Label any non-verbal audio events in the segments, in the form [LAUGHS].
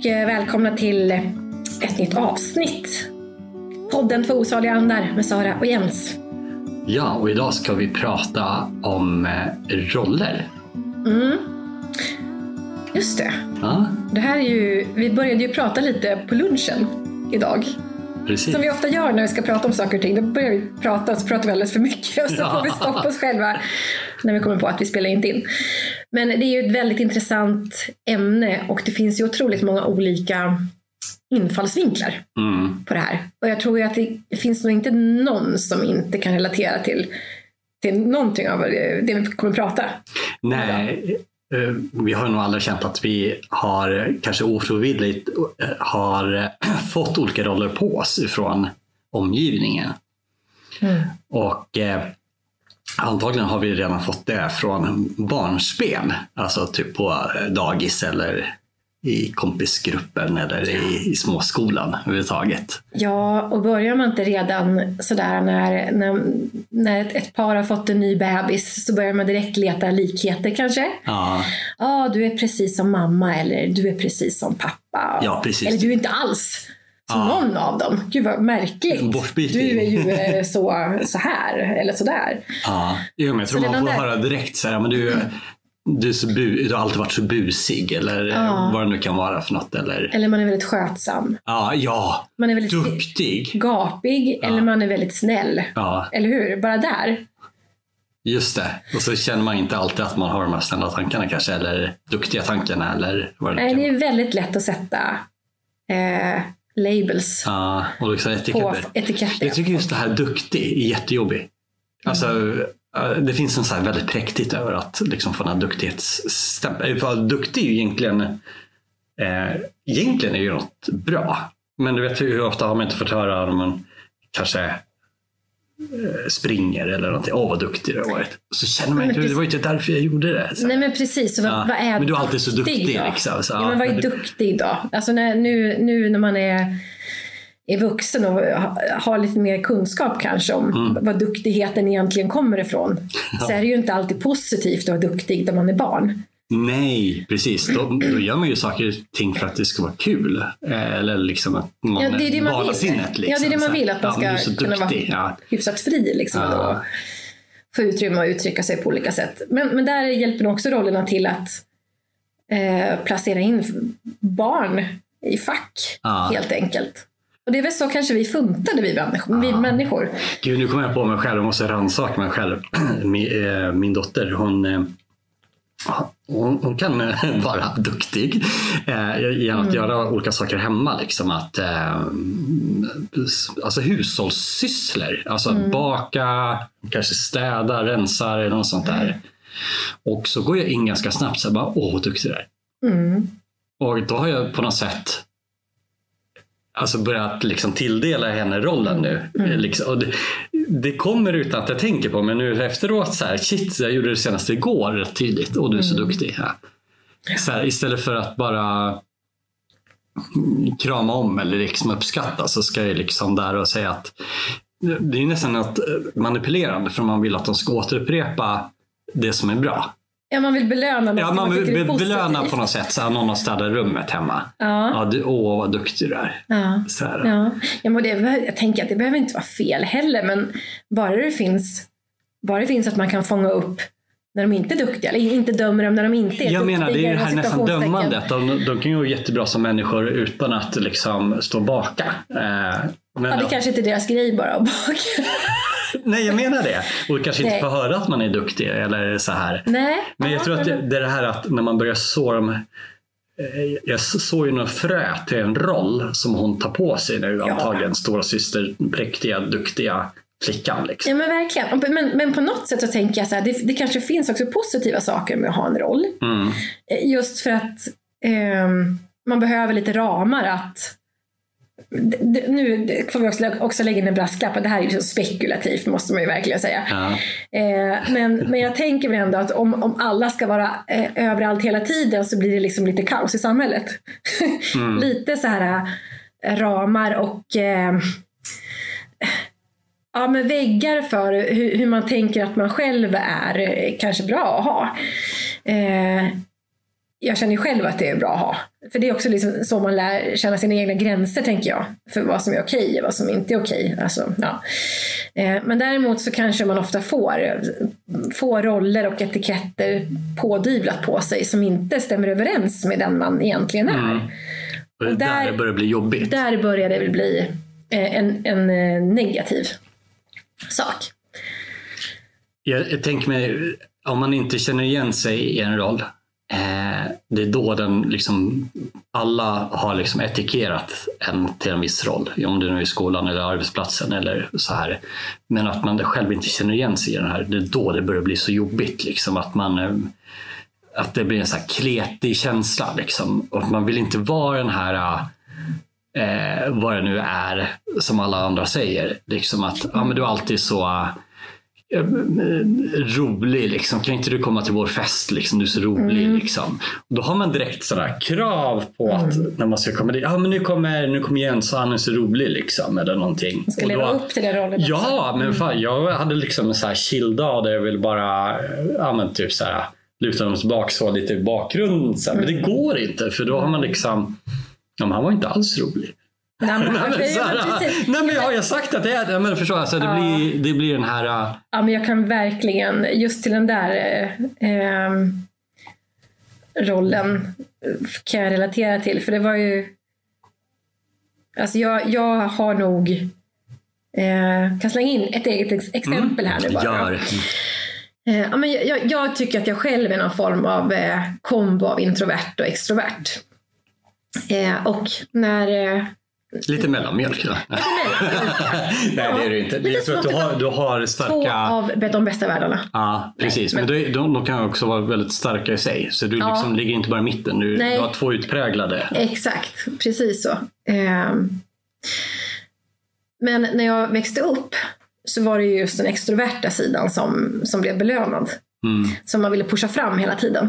och eh, välkomna till ett nytt avsnitt. Podden för osaliga andar med Sara och Jens. Ja, och idag ska vi prata om eh, roller. Mm. Just det. Ja, det här är ju, vi började ju prata lite på lunchen idag. precis. Som vi ofta gör när vi ska prata om saker och ting. Då börjar vi prata och så pratar vi alldeles för mycket och så Ja. får vi stoppa oss själva när vi kommer på att vi spelar inte in. Men det är ju ett väldigt intressant ämne och det finns ju otroligt många olika infallsvinklar Mm. på det här. Och jag tror ju att det finns nog inte någon som inte kan relatera till, till någonting av det vi kommer prata. Nej, eh, vi har nog aldrig känt att vi har kanske ofrivilligt eh, har eh, [CLEARS THROAT] fått olika roller på oss från omgivningen. Och eh, antagligen har vi redan fått det från barnspel. Alltså typ på dagis eller i kompisgruppen eller i, i småskolan överhuvudtaget. Ja, och börjar man inte redan sådär när, när, när ett, ett par har fått en ny bebis så börjar man direkt leta likheter kanske. Ja, Ja, du är precis som mamma eller du är precis som pappa. Ja, precis. Eller du är inte alls som Ja. någon av dem. Gud vad märkligt. Du är ju eh, [LAUGHS] så, så här eller sådär. ja. Jo, men jag tror Så man får där- höra direkt så här, men du, du, är så bu, du har alltid varit så busig eller Ja. vad det nu kan vara för något. Eller, Eller man är väldigt skötsam. ja, ja, Man är väldigt duktig. gapig eller man är väldigt snäll. Ja, Eller hur? Bara där. just det. Och så känner man inte alltid att man har de här snälla tankarna kanske, eller duktiga tankarna eller vad det Nej, det är väldigt lätt att sätta eh, labels Ja, och liksom på etiketter. etiketter. Jag tycker just det här duktig är jättejobbig. Alltså, eh, det finns en så här väldigt präktigt över att liksom få den här duktighetsstämpeln. För duktig är ju egentligen, eh, egentligen är ju något bra. Men du vet hur ofta har man inte fått höra när man kanske eh, springer eller någonting. Åh vad duktig du har varit. Så känner man inte, det var ju inte därför jag gjorde det. Så. Nej men precis, så vad, Ja, vad är men du är alltid så duktig, då? liksom, så, ja, ja, men vad är duktig då? Alltså när, nu, nu när man är, är vuxen och ha- har lite mer kunskap kanske om Mm. vad duktigheten egentligen kommer ifrån. Så är det ju inte alltid positivt att vara duktig när man är barn. Nej, precis. Då, då gör man ju saker och ting för att det ska vara kul. Eh, Eller liksom att man Ja, det är det man vill. barnasinnet, Liksom. Ja, det är det man Så här, vill, att man ja, ska är så kunna vara. Ja. hyfsat fri liksom Ja. ändå. Få utrymme att uttrycka sig på olika sätt. Men, men där hjälper nog också rollerna till att eh, placera in barn i fack Ja. helt enkelt. Och det är väl så kanske vi funtade vi människor. Vi människor. Gud, nu kommer jag på mig själv. Jag måste rannsaka mig själv. [CLEARS THROAT] Min, eh, min dotter, hon, eh, hon, hon kan eh, [LAUGHS] vara duktig eh, genom att göra olika saker hemma. Liksom att, eh, alltså hushållssysslor. Alltså baka, kanske städa, rensa eller något sånt där. Och så går jag in ganska snabbt så här, bara, åh vad duktig du är. Mm. Och då har jag på något sätt alltså börjat liksom tilldela henne rollen nu. Liksom. Och det, det kommer utan att jag tänker på men nu efteråt så här, shit, jag gjorde det senast igår rätt tydligt. Och du är så duktig. Ja. Så här, istället för att bara mm, krama om eller liksom uppskatta så ska jag liksom där och säga att det är nästan något eh, manipulerande för man vill att de ska återupprepa det som är bra. Ja, man vill belöna något Ja, man vill be- belöna på något sätt. Så här, någon har städat rummet hemma. Ja. Ja, du, åh vad duktig du är. Ja. Så här. Ja. Ja, men det, jag tänker att det behöver inte vara fel heller, men bara det finns, bara det finns att man kan fånga upp när de inte är duktiga, eller inte dömer dem när de inte är Jag duktiga. menar, det är ju det här nästan dömandet. De, de kan ju vara jättebra som människor utan att liksom stå baka. Eh, men, Ja, det kanske inte är deras grej bara att baka. Nej, jag menar det. Och kanske inte Nej. få höra att man är duktig eller så här. Nej. Men jag Ja, tror att det, är det här att när man börjar så de eh, jag såg ju något frö till en roll som hon tar på sig nu Ja. antagligen. Stora syster, präktiga, duktiga flickan. Liksom. Ja men verkligen. Men, men på något sätt så tänker jag så här, det, det kanske finns också positiva saker med att ha en roll. Mm. Eh, Just för att ehm, man behöver lite ramar att nu får vi också, också lägga in en brasklapp, att det här är ju så spekulativt måste man ju verkligen säga. Ja. Eh, men, [LAUGHS] men jag tänker väl ändå att om, om alla ska vara eh, överallt hela tiden så blir det liksom lite kaos i samhället. [LAUGHS] lite så här eh, ramar och eh, ja, men väggar för hur, hur man tänker att man själv är kanske bra att ha. Jag känner själv att det är bra att ha. För det är också liksom så man lär känna sina egna gränser, tänker jag. För vad som är okej och vad som inte är okej. Alltså, ja. Eh, men däremot så kanske man ofta får, får roller och etiketter pådyvlat på sig som inte stämmer överens med den man egentligen är. Mm. Och där, där börjar det bli jobbigt. Där börjar det väl bli eh, en, en eh, negativ sak. Jag, jag tänker mig, om man inte känner igen sig i en roll Eh, det är då den liksom, alla har liksom etikerat en till en viss roll. Om det nu är skolan eller arbetsplatsen eller så här. Men att man själv inte känner igen sig i den här. Det är då det börjar bli så jobbigt. Liksom, att, man, eh, att det blir en så här kletig känsla. Liksom. Och man vill inte vara den här eh, vad det nu är som alla andra säger. Liksom att ja, men du är alltid så rolig. Liksom. Kan inte du komma till vår fest? Liksom? Du är så rolig. Mm. Liksom. Då har man direkt sådär krav på att mm. när man ska komma dit. Ja, men nu kommer, nu kommer Jens och han är så rolig. Liksom, eller någonting. ska leva upp till den rollen Ja, också. men mm. fan, jag hade liksom en så här chill dag där jag ville bara ja, men typ så här, luta mig tillbaka så lite i bakgrunden. Så här. Men det mm. går inte för då har man liksom ja, men han var inte alls rolig. Nej men, [LAUGHS] nej, men, här, nej, men jag har ju sagt att det är men förstår, alltså, det, ja. blir, det blir den här... Uh... Ja men jag kan verkligen, just till den där eh, eh, rollen kan jag relatera till. För det var ju... Alltså jag, jag har nog... Eh, kan slänga in ett eget ex exempel här nu bara. Gör. Eh, ja, men jag, jag, jag, tycker att jag själv är någon form av eh, kombo av introvert och extrovert. Eh, och när eh, Lite mellanmjölk då? [LAUGHS] Nej, det är det inte. Är så att du har, du har starka... Två av de bästa världarna. Ja, precis. Men, men de, de, kan också vara väldigt starka i sig. Så du ja. liksom ligger inte bara i mitten. Du, du har två utpräglade. Exakt, precis så. Ehm. Men när jag växte upp så var det just den extroverta sidan som, som blev belönad. Mm. Som man ville pusha fram hela tiden.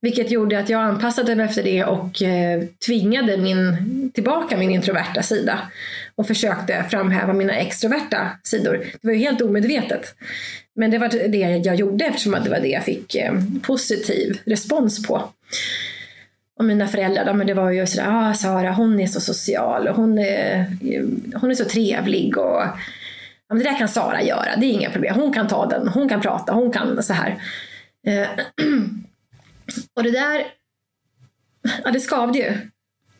Vilket gjorde att jag anpassade mig efter det och eh, tvingade min, tillbaka min introverta sida. Och försökte framhäva mina extroverta sidor. Det var ju helt omedvetet. Men det var det jag gjorde eftersom det var det jag fick eh, positiv respons på. Och mina föräldrar, men det var ju sådär, ah, Sara hon är så social och hon är, eh, hon är så trevlig. Och, ja, det där kan Sara göra, det är inga problem. Hon kan ta den, hon kan prata, hon kan så här. Eh, [CLEARS THROAT] Och det där, ja det skavde ju.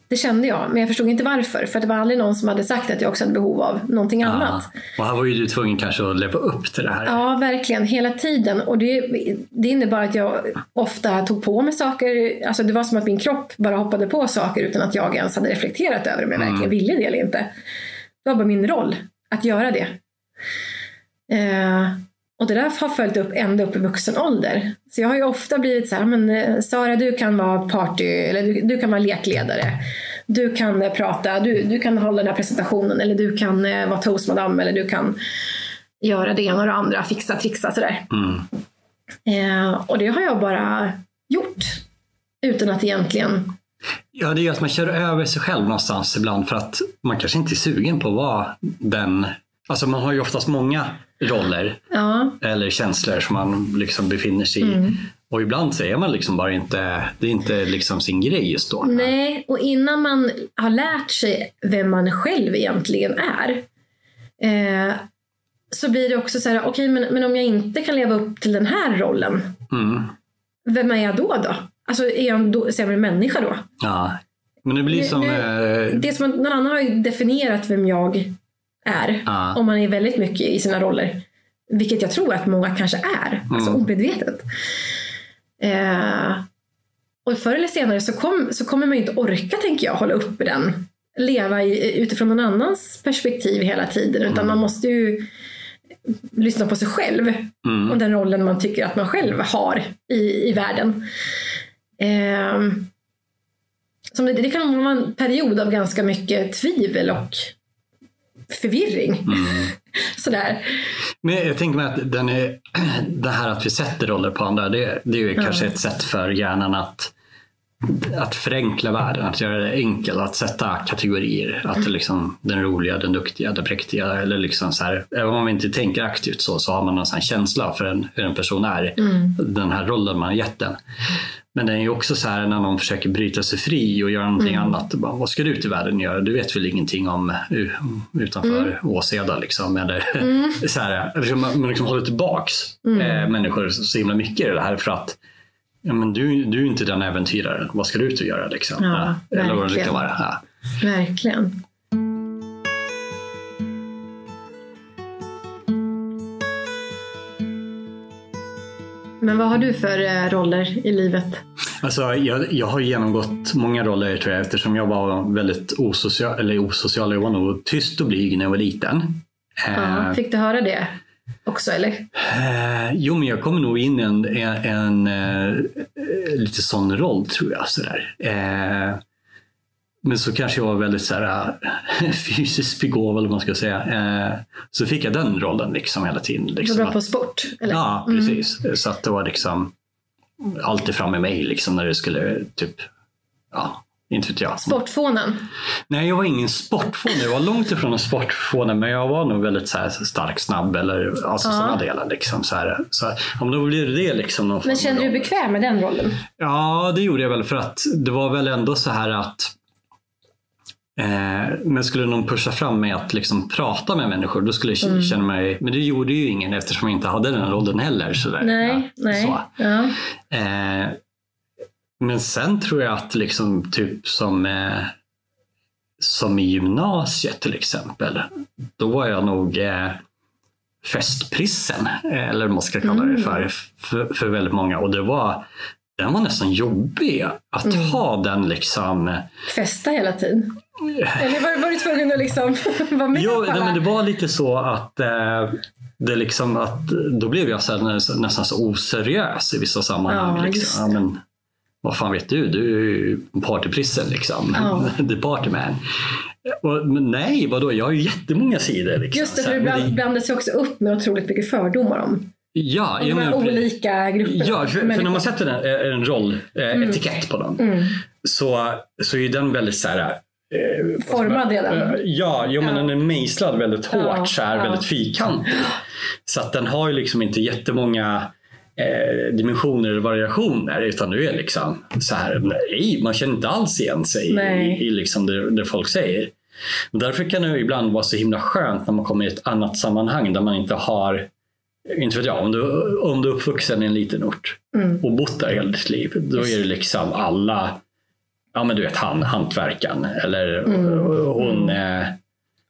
Det kände jag, men jag förstod inte varför. För det var aldrig någon som hade sagt att jag också hade behov av någonting ja. annat. Och här var ju du tvungen kanske att leva upp till det här. Ja, verkligen. Hela tiden. Och det, det innebar att jag ofta tog på mig saker. Alltså det var som att min kropp bara hoppade på saker utan att jag ens hade reflekterat över om jag mm. verkligen ville det eller inte. Det var bara min roll att göra det. Eh, och det där har följt upp ända upp i vuxen ålder. Så jag har ju ofta blivit så här, men eh, Sara du kan vara party, eller du, du kan vara lekledare. Du kan eh, prata, du, du kan hålla den här presentationen eller du kan eh, vara toastmadam eller du kan göra det ena och det andra, fixa, trixa sådär. Mm. Eh, och det har jag bara gjort. Utan att egentligen Ja, det gör att man kör över sig själv någonstans ibland för att man kanske inte är sugen på att vara den Alltså man har ju oftast många roller ja. eller känslor som man liksom befinner sig i. Mm. Och ibland så är man liksom bara inte, det är inte liksom sin grej just då. Nej, och innan man har lärt sig vem man själv egentligen är eh, så blir det också så här, okej okay, men, men om jag inte kan leva upp till den här rollen, mm. vem är jag då då? Alltså är jag en sämre människa då? Ja, men det blir som... Nu, eh... Det är som att någon annan har definierat vem jag är. Ah. Om man är väldigt mycket i sina roller. Vilket jag tror att många kanske är, mm. alltså omedvetet. Eh, och förr eller senare så, kom, så kommer man ju inte orka, tänker jag, hålla uppe den. Leva i, utifrån någon annans perspektiv hela tiden. Utan mm. man måste ju lyssna på sig själv mm. och den rollen man tycker att man själv har i, i världen. Eh, som det, det kan vara en period av ganska mycket tvivel och förvirring. Mm. [LAUGHS] Sådär. Men jag tänker mig att den är, [CLEARS THROAT] det här att vi sätter roller på andra, det, det är ju ja. kanske ett sätt för hjärnan att att förenkla världen, att göra det enkelt, att sätta kategorier. Att det liksom, den roliga, den duktiga, den präktiga. Eller liksom så här, även om man inte tänker aktivt så, så har man någon sån känsla för en, hur en person är. Mm. Den här rollen man har gett den. Men det är ju också så här när någon försöker bryta sig fri och göra någonting Mm. annat. Bara, vad ska du ut i världen göra? Du vet väl ingenting om utanför Mm. Åseda liksom. Eller, [LAUGHS] så här, man, man liksom håller tillbaks Mm. eh, människor så himla mycket i det här för att ja, men du, du är inte den äventyraren. Vad ska du ut och göra? Liksom? Ja, eller vad det kan vara. Ja. Verkligen. Men vad har du för eh, roller i livet? Alltså, jag, jag har genomgått många roller tror jag eftersom jag var väldigt osocial, eller osocial, jag var nog tyst och blyg när jag var liten. Ja, Eh, fick du höra det också eller? Eh, jo, men jag kommer nog in i en, en, en eh, lite sån roll tror jag. Sådär. Eh, men så kanske jag var väldigt sådär, eh, [LAUGHS] fysiskt begåvad, eller vad man ska säga. Eh, så fick jag den rollen liksom hela tiden. Du Liksom, var bra att- på sport? Eller? Ja, precis. Så att det var liksom alltid fram med mig liksom, när det skulle typ, ja, inte vet jag. Sportfånen? Nej, jag var ingen sportfåne. Jag var långt ifrån en sportfåne, men jag var nog väldigt så här, stark, snabb eller alltså, Ja. sådana delar. Liksom, så här. Så, ja, men då blir det liksom någon Men kände du dig bekväm med den rollen? Ja, det gjorde jag väl för att det var väl ändå så här att eh, men skulle någon pusha fram mig att liksom prata med människor, då skulle jag Mm. känna mig... Men det gjorde ju ingen eftersom jag inte hade den rollen heller. Så där, Nej, ja, nej. Så. Ja. Eh, men sen tror jag att liksom typ som, eh, som i gymnasiet till exempel, då var jag nog eh, festprissen, eh, eller vad man ska kalla det för, för, för väldigt många. Och det var, den var nästan jobbig att ha den liksom. Festa hela tiden? Eller var, var du tvungen att liksom [LAUGHS] vara med Jo, nej, men det var lite så att eh, det liksom att då blev jag så här, nä- nästan så oseriös i vissa sammanhang. Ja, liksom. Ja, men, vad fan vet du? Du är ju partyprissen liksom. Ja. [LAUGHS] The partyman. Och, men nej, vadå? Jag har ju jättemånga sidor. Liksom. Just det, för bland, blandas ju också upp med otroligt mycket fördomar om, Ja, de här olika grupperna. Ja, för, för när man sätter en, en roll, eh, etikett på dem, Mm. så, så är den väldigt så här, eh, Formad redan. Eh, Ja, jo, men Ja. den är mejslad väldigt hårt, Ja, så här, ja. väldigt fyrkantig. Så att den har ju liksom inte jättemånga eh, dimensioner eller variationer utan det är liksom så här, nej, man känner inte alls igen sig Nej. i, i liksom det, det folk säger. Därför kan det ibland vara så himla skönt när man kommer i ett annat sammanhang där man inte har inte vet jag, om du, om du är uppvuxen i en liten ort Mm. och bott där hela ditt liv, då är det liksom alla, ja men du vet han, hantverkaren eller Mm. hon eh,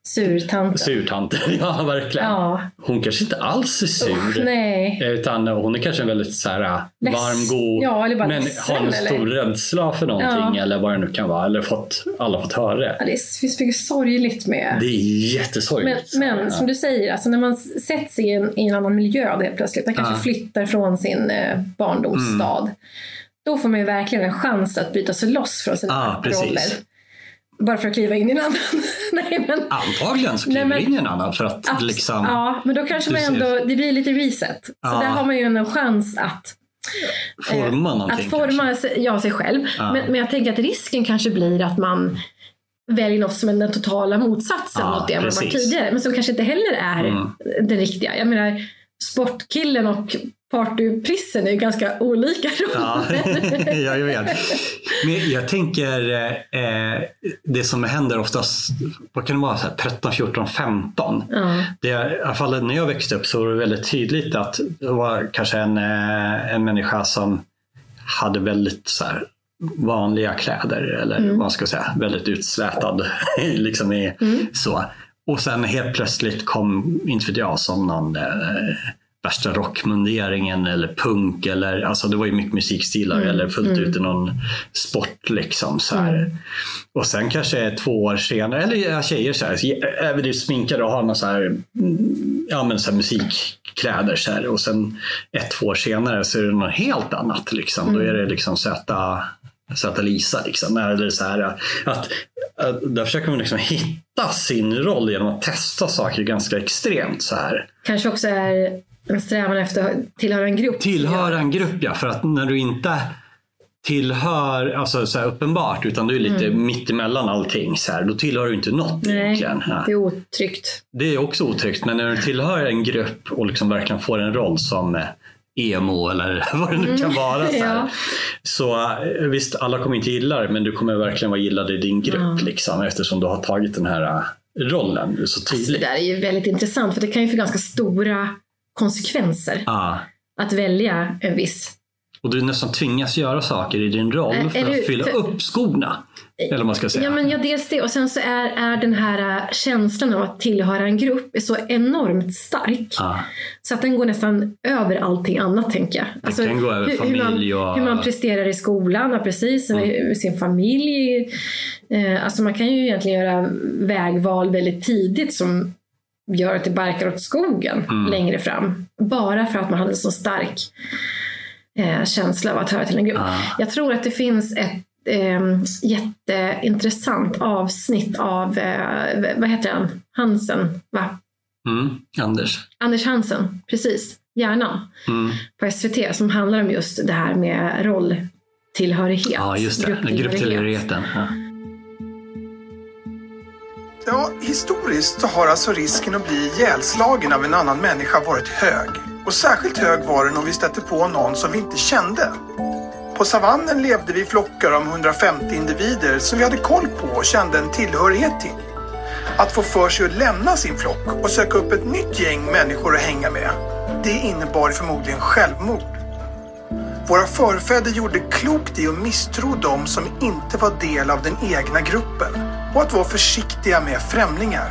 Surtanten. surtanten. [LAUGHS] Ja, verkligen. Ja, Hon kanske inte alls är sur. Usch, nej. Utan hon är kanske en väldigt så här, varm, god, Ja, eller bara men ledsen, har en eller? stor rädsla för någonting Ja. eller vad det nu kan vara. Eller fått, alla fått höra det. Ja, det finns mycket sorgligt med Det är men, jättesorgligt. men Ja. som du säger, alltså när man sätts sig i en, i en annan miljö helt plötsligt, man kanske flyttar från sin eh, barndomsstad, då får man ju verkligen en chans att bryta sig loss från sina precis. roller. Bara för att kliva in i en annan. [LAUGHS] Nej, men, Antagligen så Nej, kliver men- in i en annan för att abs- liksom, ja, men då kanske man ser. ändå, det blir lite reset. Så Ja. där har man ju en chans att forma någonting. Att forma kanske. sig, ja, sig själv. Ja. Men, men jag tänker att risken kanske blir att man väljer något som är den totala motsatsen Ja, mot det man var tidigare. Men som kanske inte heller är Mm. det riktiga. Jag menar, sportkillen och partyprissen är ju ganska olika roller. ja, [LAUGHS] jag vet. Men jag tänker, eh, det som händer oftast, vad kan det vara, så här, 13, 14, 15. Ja. Det, I alla fall när jag växte upp så var det väldigt tydligt att det var kanske en, eh, en människa som hade väldigt så här, vanliga kläder eller Mm. vad man ska säga, väldigt utslätad. [LAUGHS] liksom i, Mm. så. Och sen helt plötsligt kom, inte vet jag, som någon eh, värsta rockmunderingen eller punk eller alltså det var ju mycket musikstilar Mm. eller fullt Mm. ut i någon sport liksom så. Mm. Och sen kanske två år senare, eller tjejer så här, överdrivet sminkade och har någon så här, mm, ja men så här musikkläder så här. Och sen ett, två år senare så är det något helt annat liksom. Då är det liksom söta, söta Lisa liksom. Eller så här att, att där försöker man liksom hitta sin roll genom att testa saker ganska extremt så här. Kanske också är en strävan efter att tillhöra en grupp. Tillhöra en grupp ja, för att när du inte tillhör, alltså så uppenbart, utan du är lite mm. mittemellan allting. Så här, då tillhör du inte något Nej, egentligen. Ja. Det är otryggt. Det är också otryggt, men när du tillhör en grupp och liksom verkligen får en roll som eh, emo eller [LAUGHS] vad det nu kan vara. Så, ja. så eh, visst, alla kommer inte gilla det, men du kommer verkligen vara gillad i din grupp ja. liksom, eftersom du har tagit den här eh, rollen så tydligt. Alltså, det där är ju väldigt intressant, för det kan ju få ganska stora konsekvenser. Ah. Att välja en viss och du nästan tvingas göra saker i din roll för att fylla för, upp skorna. Eller man ska säga. Ja, men ja, dels det. Och sen så är, är den här äh, känslan av att tillhöra en grupp är så enormt stark. Ah. Så att den går nästan över allting annat, tänker jag. Alltså, den kan gå över hur, familj och... Hur man presterar i skolan, ja, precis. Mm. Sin familj. Eh, alltså man kan ju egentligen göra vägval väldigt tidigt som gör att det barkar åt skogen mm. längre fram. Bara för att man hade så stark eh, känsla av att höra till en grupp. Ah. Jag tror att det finns ett eh, jätteintressant avsnitt av, eh, vad heter han, Hansen, va? Mm, Anders. Anders Hansen, precis. Hjärnan mm. på SVT som handlar om just det här med rolltillhörighet. Ja, just det. Grupptillhörigheten. Ja. Ja, historiskt så har alltså risken att bli ihjälslagen av en annan människa varit hög. Och särskilt hög var den om vi stötte på någon som vi inte kände. På savannen levde vi i flockar om 150 individer som vi hade koll på och kände en tillhörighet till. Att få för sig att lämna sin flock och söka upp ett nytt gäng människor att hänga med, det innebar förmodligen självmord. Våra förfäder gjorde klokt i att misstro dem som inte var del av den egna gruppen och att vara försiktiga med främlingar.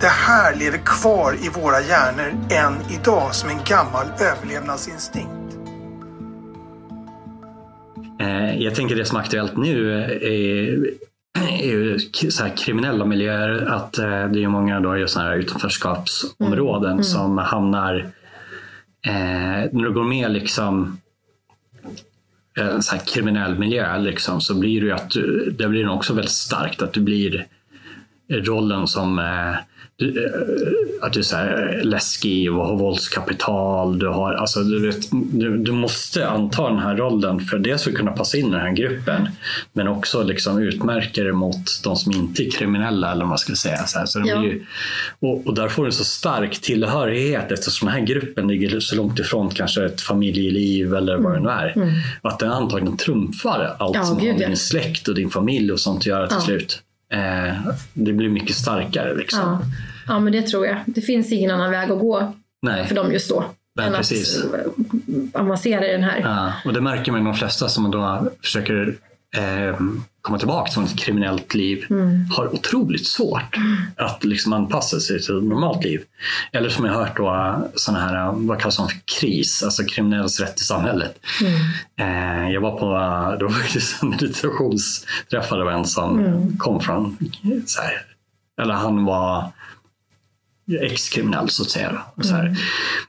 Det här lever kvar i våra hjärnor än idag som en gammal överlevnadsinstinkt. Eh, jag tänker det som är aktuellt nu är, är ju så kriminella miljöer. Att eh, det är många då såna här utanförskapsområden mm. Mm. som hamnar eh, när du går med liksom en så kriminell miljö liksom, så blir det ju att du, det blir också väldigt starkt att du blir rollen som Eh, att du är så här läskig och har våldskapital. Du, har, alltså, du, vet, du, du, måste anta den här rollen för dels för att kunna passa in i den här gruppen men också liksom utmärka dig mot de som inte är kriminella. Eller vad man ska säga. Så, så ja. ju, och, och där får du en så stark tillhörighet eftersom den här gruppen ligger så långt ifrån kanske ett familjeliv eller vad det nu är. Mm. Att den antagligen trumfar allt ja, som har med din släkt och din familj och sånt att göra till ja. slut. Eh, det blir mycket starkare. Liksom. Ja. Ja, men det tror jag. Det finns ingen annan väg att gå Nej. för dem just då. Nej, än precis. att eh, avancera i den här. Ja, och det märker man i de flesta som då försöker eh, komma tillbaka från ett kriminellt liv mm. har otroligt svårt mm. att liksom anpassa sig till ett normalt liv. Eller som jag hört då, sådana här, vad kallas de för kris, alltså kriminells rätt i samhället. Mm. Eh, jag var på då var det en meditationsträff av en som mm. kom från, här, eller han var ex-kriminell så att säga. Så här. Mm.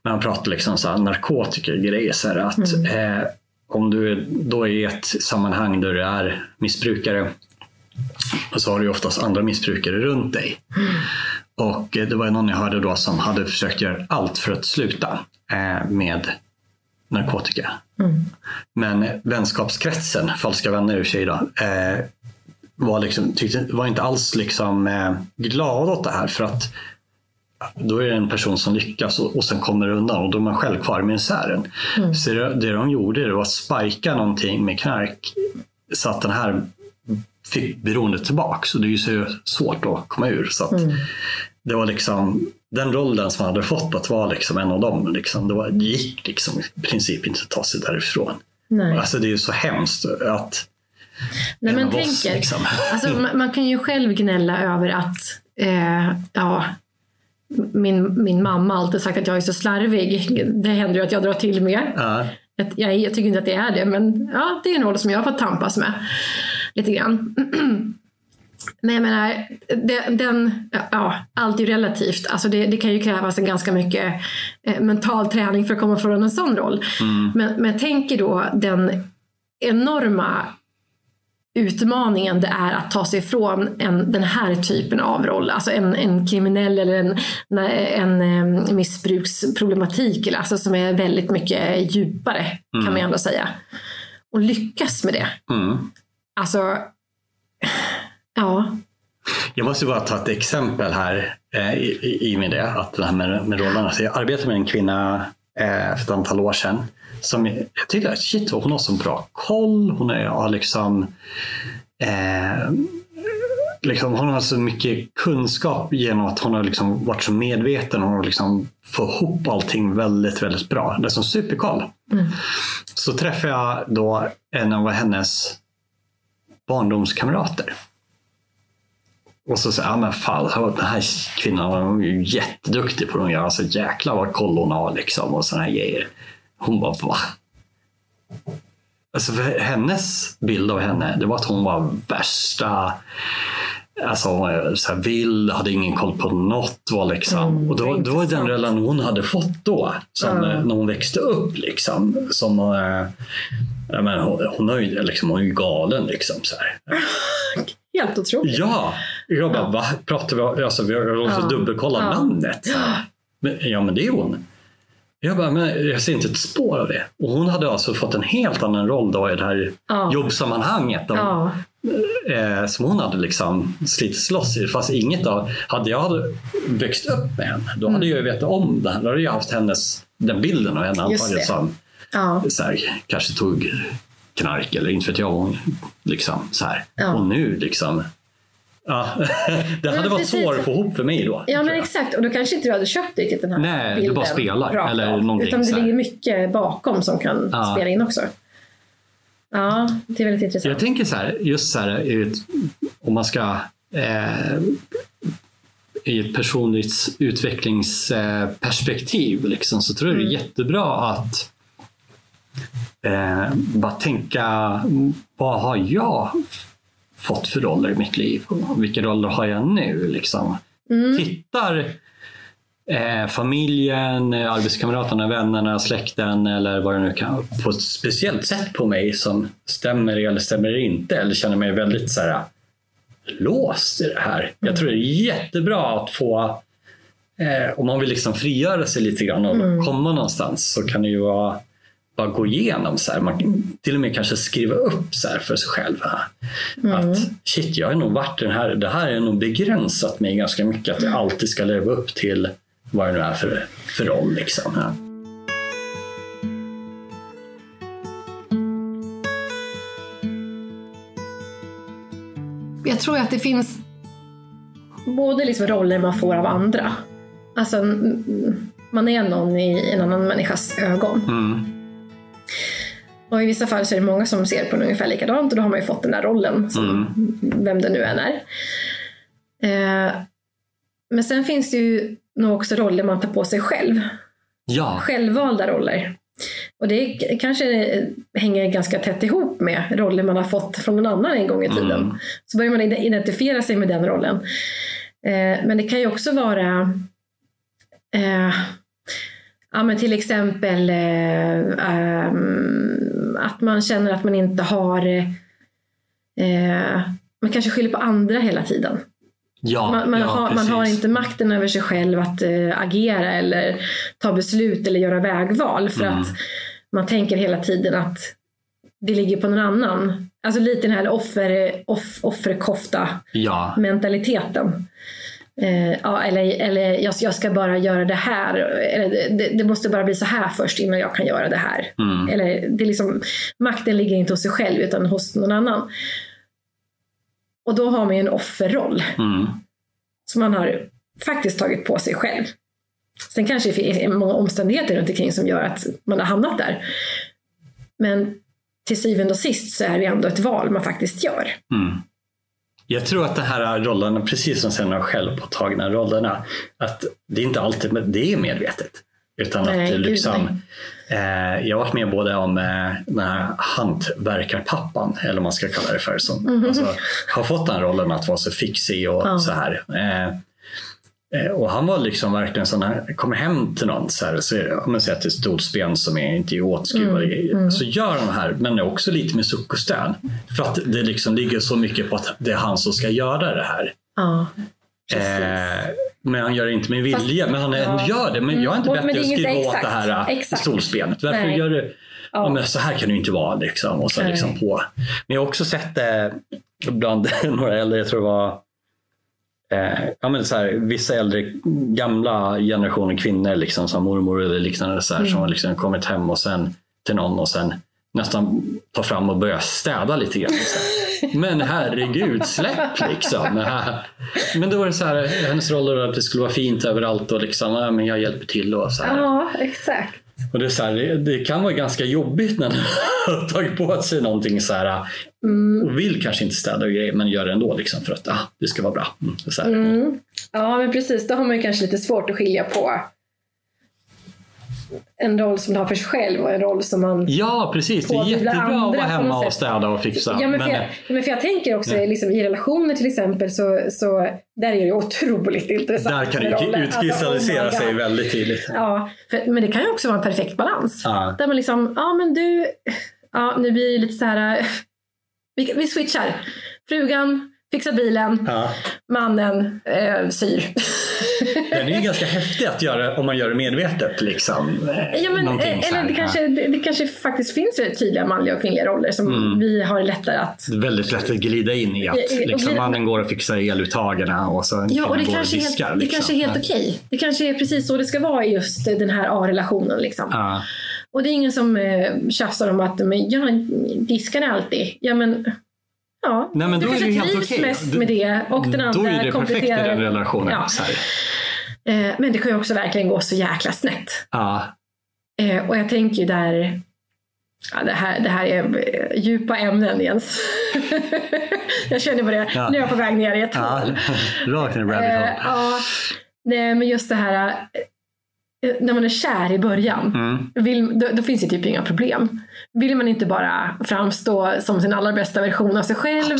Men han pratade liksom så här, narkotikagrejer, så här, att mm. eh, om du då är i ett sammanhang där du är missbrukare så har du oftast andra missbrukare runt dig. Mm. Och eh, det var någon jag hörde då som hade försökt göra allt för att sluta eh, med narkotika. Mm. Men vänskapskretsen, falska vänner i och för sig, då, eh, var, liksom, tyckte, var inte alls liksom, eh, glada åt det här. För att då är det en person som lyckas och, och sen kommer undan och då är man själv kvar i misären. Mm. Så det, det de gjorde det var att spika någonting med knark så att den här fick beroendet tillbaks. Och det är ju så svårt att komma ur. Så att mm. Det var liksom den rollen som man hade fått att vara liksom en av dem. Liksom, det, var, det gick liksom i princip inte att ta sig därifrån. Nej. Alltså det är ju så hemskt att Nej, men oss, liksom. alltså, [LAUGHS] man, man, kan ju själv gnälla över att eh, ja, min, min mamma alltid sagt att jag är så slarvig. Det händer ju att jag drar till med. Ja. Jag, jag, tycker inte att det är det, men ja, det är en roll som jag har fått tampas med lite grann. [CLEARS THROAT] Men jag menar, den, den, ja, allt är ju relativt. Alltså det, det, kan ju krävas en ganska mycket eh, mental träning för att komma från en sån roll. Mm. Men, men jag tänker då den enorma utmaningen det är att ta sig ifrån en, den här typen av roll. Alltså en, en kriminell eller en, en, en missbruksproblematik alltså som är väldigt mycket djupare mm. kan man ändå säga. och lyckas med det. Mm. Alltså, ja. Jag måste bara ta ett exempel här eh, i, i, i med det, att det här med, med rollerna. Så jag arbetade med en kvinna eh, för ett antal år sedan som jag tyckte, shit hon har så bra koll. Hon är, har liksom, eh, liksom, hon har så mycket kunskap genom att hon har liksom varit så medveten. Hon har liksom fått ihop allting väldigt, väldigt bra. Det är som superkoll. Mm. Så träffade jag då en av hennes barndomskamrater. Och så säger jag, men fan, den här kvinnan var ju jätteduktig på att göra så jäkla vad koll hon har liksom och sådana här grejer. Hon bara, va? Alltså för hennes bild av henne, det var att hon var värsta Alltså så här vild, hade ingen koll på något. Var liksom. Mm, och då, det var den relation hon hade fått då, som, eh, när hon växte upp. Liksom, som, ja, men hon, hon, är ju, liksom, hon är ju galen. Liksom, så här. [LAUGHS] Helt otroligt. Ja, jag bara, Ja. va? Pratar vi, alltså, vi har också Ja. dubbelkollat Ja. namnet. Men, ja, men det är hon. Jag bara, men jag ser inte ett spår av det. Och hon hade alltså fått en helt annan roll då i det här Ja. jobbsammanhanget. De, Ja. eh, som hon hade liksom slitit loss i. Fast inget av, hade jag hade växt upp med henne, då hade jag ju vetat om det här. Då hade jag haft hennes, den bilden av henne Mm. Antagligen som Ja. så här, kanske tog knark eller inte vet jag. Hon, liksom, så här. Och nu liksom. Ja, det hade varit svårt att få ihop för mig då. Ja men exakt och då kanske inte du hade köpt riktigt den här Nej, du bilden. bara spelar, eller av. någonting Utan det ligger mycket bakom som kan Ja. spela in också. Ja, det är väldigt intressant. Jag tänker så här, just så här, om man ska eh, i ett personligt utvecklingsperspektiv liksom, så tror jag det är jättebra att eh, bara tänka vad har jag fått för roller i mitt liv? Och Vilka roller har jag nu? Liksom. Tittar eh, familjen, arbetskamraterna, vännerna, släkten eller vad det nu kan på ett speciellt sätt på mig som stämmer eller stämmer inte eller känner mig väldigt så här, låst i det här. Jag tror det är jättebra att få eh, om man vill liksom frigöra sig lite grann och komma någonstans så kan det ju vara bara gå igenom så här. Man kan till och med kanske skriva upp så här för sig själv. här. Att shit, jag har nog varit den här, det här är nog begränsat mig ganska mycket att jag alltid ska leva upp till vad det nu är för, för roll. Liksom. Ja. Jag tror att det finns både liksom roller man får av andra. Alltså, mm, mm, man är någon i en annan människas ögon. Mm. Och i vissa fall så är det många som ser på en ungefär likadant och då har man ju fått den där rollen, som Mm. vem det nu än är. Eh, men sen finns det ju nog också roller man tar på sig själv. Ja, Självvalda roller. Och det kanske hänger ganska tätt ihop med roller man har fått från någon annan en gång i tiden. Mm. Så börjar man ide- identifiera sig med den rollen. Eh, men det kan ju också vara eh, ja, men till exempel eh, ehm, att man känner att man inte har eh, man kanske skyller på andra hela tiden. ja, Man, man, ja har, man har inte makten över sig själv att eh, agera eller ta beslut eller göra vägval för Mm. att man tänker hela tiden att det ligger på någon annan. Alltså lite den här offer, off, offerkofta Ja, mentaliteten. Eh, ja, eller eller jag, jag ska bara göra det här. Eller det, det måste bara bli så här först innan jag kan göra det här. Mm. Eller det är liksom, makten ligger inte hos sig själv utan hos någon annan. Och då har man ju en offerroll mm. som man har faktiskt tagit på sig själv. Sen kanske det finns många omständigheter runt omkring som gör att man har hamnat där. Men till syvende och sist så är det ändå ett val man faktiskt gör. Mm. Jag tror att de här rollerna, precis som sen har självpåtagna rollerna, att det är inte alltid det är medvetet. Utan Nej, att liksom, eh, jag har varit med både om eh, den här hantverkarpappan, eller vad man ska kalla det för, som alltså, har fått den rollen att vara så fixig och Ja. så här. Eh, och han var liksom verkligen sån här, kommer hem till någon, så här, så, ja, men säg att det är stolsben som är inte är åtskruvad, Mm, så gör han det här, men också lite med suck och stön. För att det liksom ligger så mycket på att det är han som ska göra det här. Ja. Eh, men han gör det inte med vilja. Fast- men han ja. gör det. Men jag har inte Mm. det att är skruva inte åt det exakt. här äh, Exakt. stolsbenet. Varför Nej. gör du Ja. men så här kan det inte vara. Liksom. Och så liksom på. Men jag har också sett det bland [LAUGHS] några äldre, jag tror det var eh, ja, men så här, vissa äldre, gamla generationer kvinnor liksom, som mormor eller liknande så här, som har liksom kommit hem och sen till någon och sen nästan tar fram och börjar städa lite grann. Så här. Men herregud, släpp liksom. [LAUGHS] Men då var det så här, hennes roll var att det skulle vara fint överallt och liksom, ja, men jag hjälper till och så här. Ja, exakt. Och det, är så här, det, det kan vara ganska jobbigt när man [LAUGHS] har tagit på sig någonting så här Mm. och vill kanske inte städa och grejer men gör det ändå liksom för att ah, det ska vara bra. Mm, så. Mm. Ja, men precis. Då har man kanske lite svårt att skilja på en roll som man har för sig själv och en roll som man Ja precis, det är jättebra att vara hemma och städa och fixa. Ja, men för, Men, jag, ja, men för jag tänker också liksom, i relationer till exempel så, så där är det otroligt intressant. där kan det roller. ju utkristallisera Alltså, oh sig väldigt tydligt. Ja, för, men det kan ju också vara en perfekt balans. Ja. Där man liksom, ja men du, ja nu blir det lite så här, vi, vi switchar. Frugan fixar bilen, Ja. mannen eh, syr. Den är ju ganska häftig att göra om man gör det medvetet. Liksom. Ja, men, Någonting eh, eller det, kanske, det, det kanske faktiskt finns tydliga manliga och kvinnliga roller som Mm. vi har lättare att... Väldigt lätt att glida in i att Ja, och liksom, glida- mannen går och fixar eluttagen och så Ja, och det går kanske, är diskar, helt, det liksom. kanske är helt okej. Det kanske är precis så det ska vara i just den här A-relationen. Liksom. Ja. Och det är ingen som eh, tjafsar om att men, ja, diskar alltid. Ja, men, ja, Nej, men du då är kanske det ju helt trivs okej. mest med det och den andra Då är det perfekt i kompletterar. den relationen. Ja. Eh, men det kan ju också verkligen gå så jäkla snett. Ja. Eh, och jag tänker ju där, ja, det, här, det här är eh, djupa ämnen Jens. [LAUGHS] jag känner på det, Ja. nu är jag på väg ner i ett Ja, hål. rakt in i rabbit Eh, hole. ja, nej, men just det här eh, när man är kär i början. Mm. Vill, då, då finns det typ inga problem. Vill man inte bara framstå som sin allra bästa version av sig själv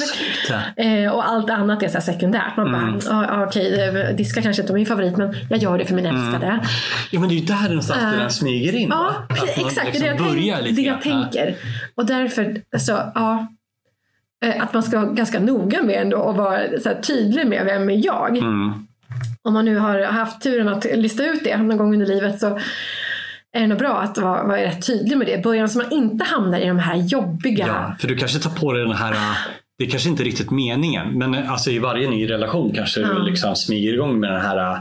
eh, och allt annat är så sekundärt. Man Mm. bara, ah, ah, okej, eh, diska kanske inte är min favorit men jag gör det för min älskade. Ja, men det är ju där någonstans Eh, det den smyger in. Ja? Att exakt. liksom det är det jag, tänk, det jag tänker. Och därför, alltså, ja, eh, att man ska vara ganska noga med ändå och vara så tydlig med vem är jag. Mm. Om man nu har haft turen att lista ut det någon gång under livet så är det nog bra att vara, vara rätt tydlig med det i början så man inte hamnar i de här jobbiga... Ja, för du kanske tar på dig den här det är kanske inte riktigt meningen, men alltså i varje ny relation kanske Ja. du liksom smyger igång med den här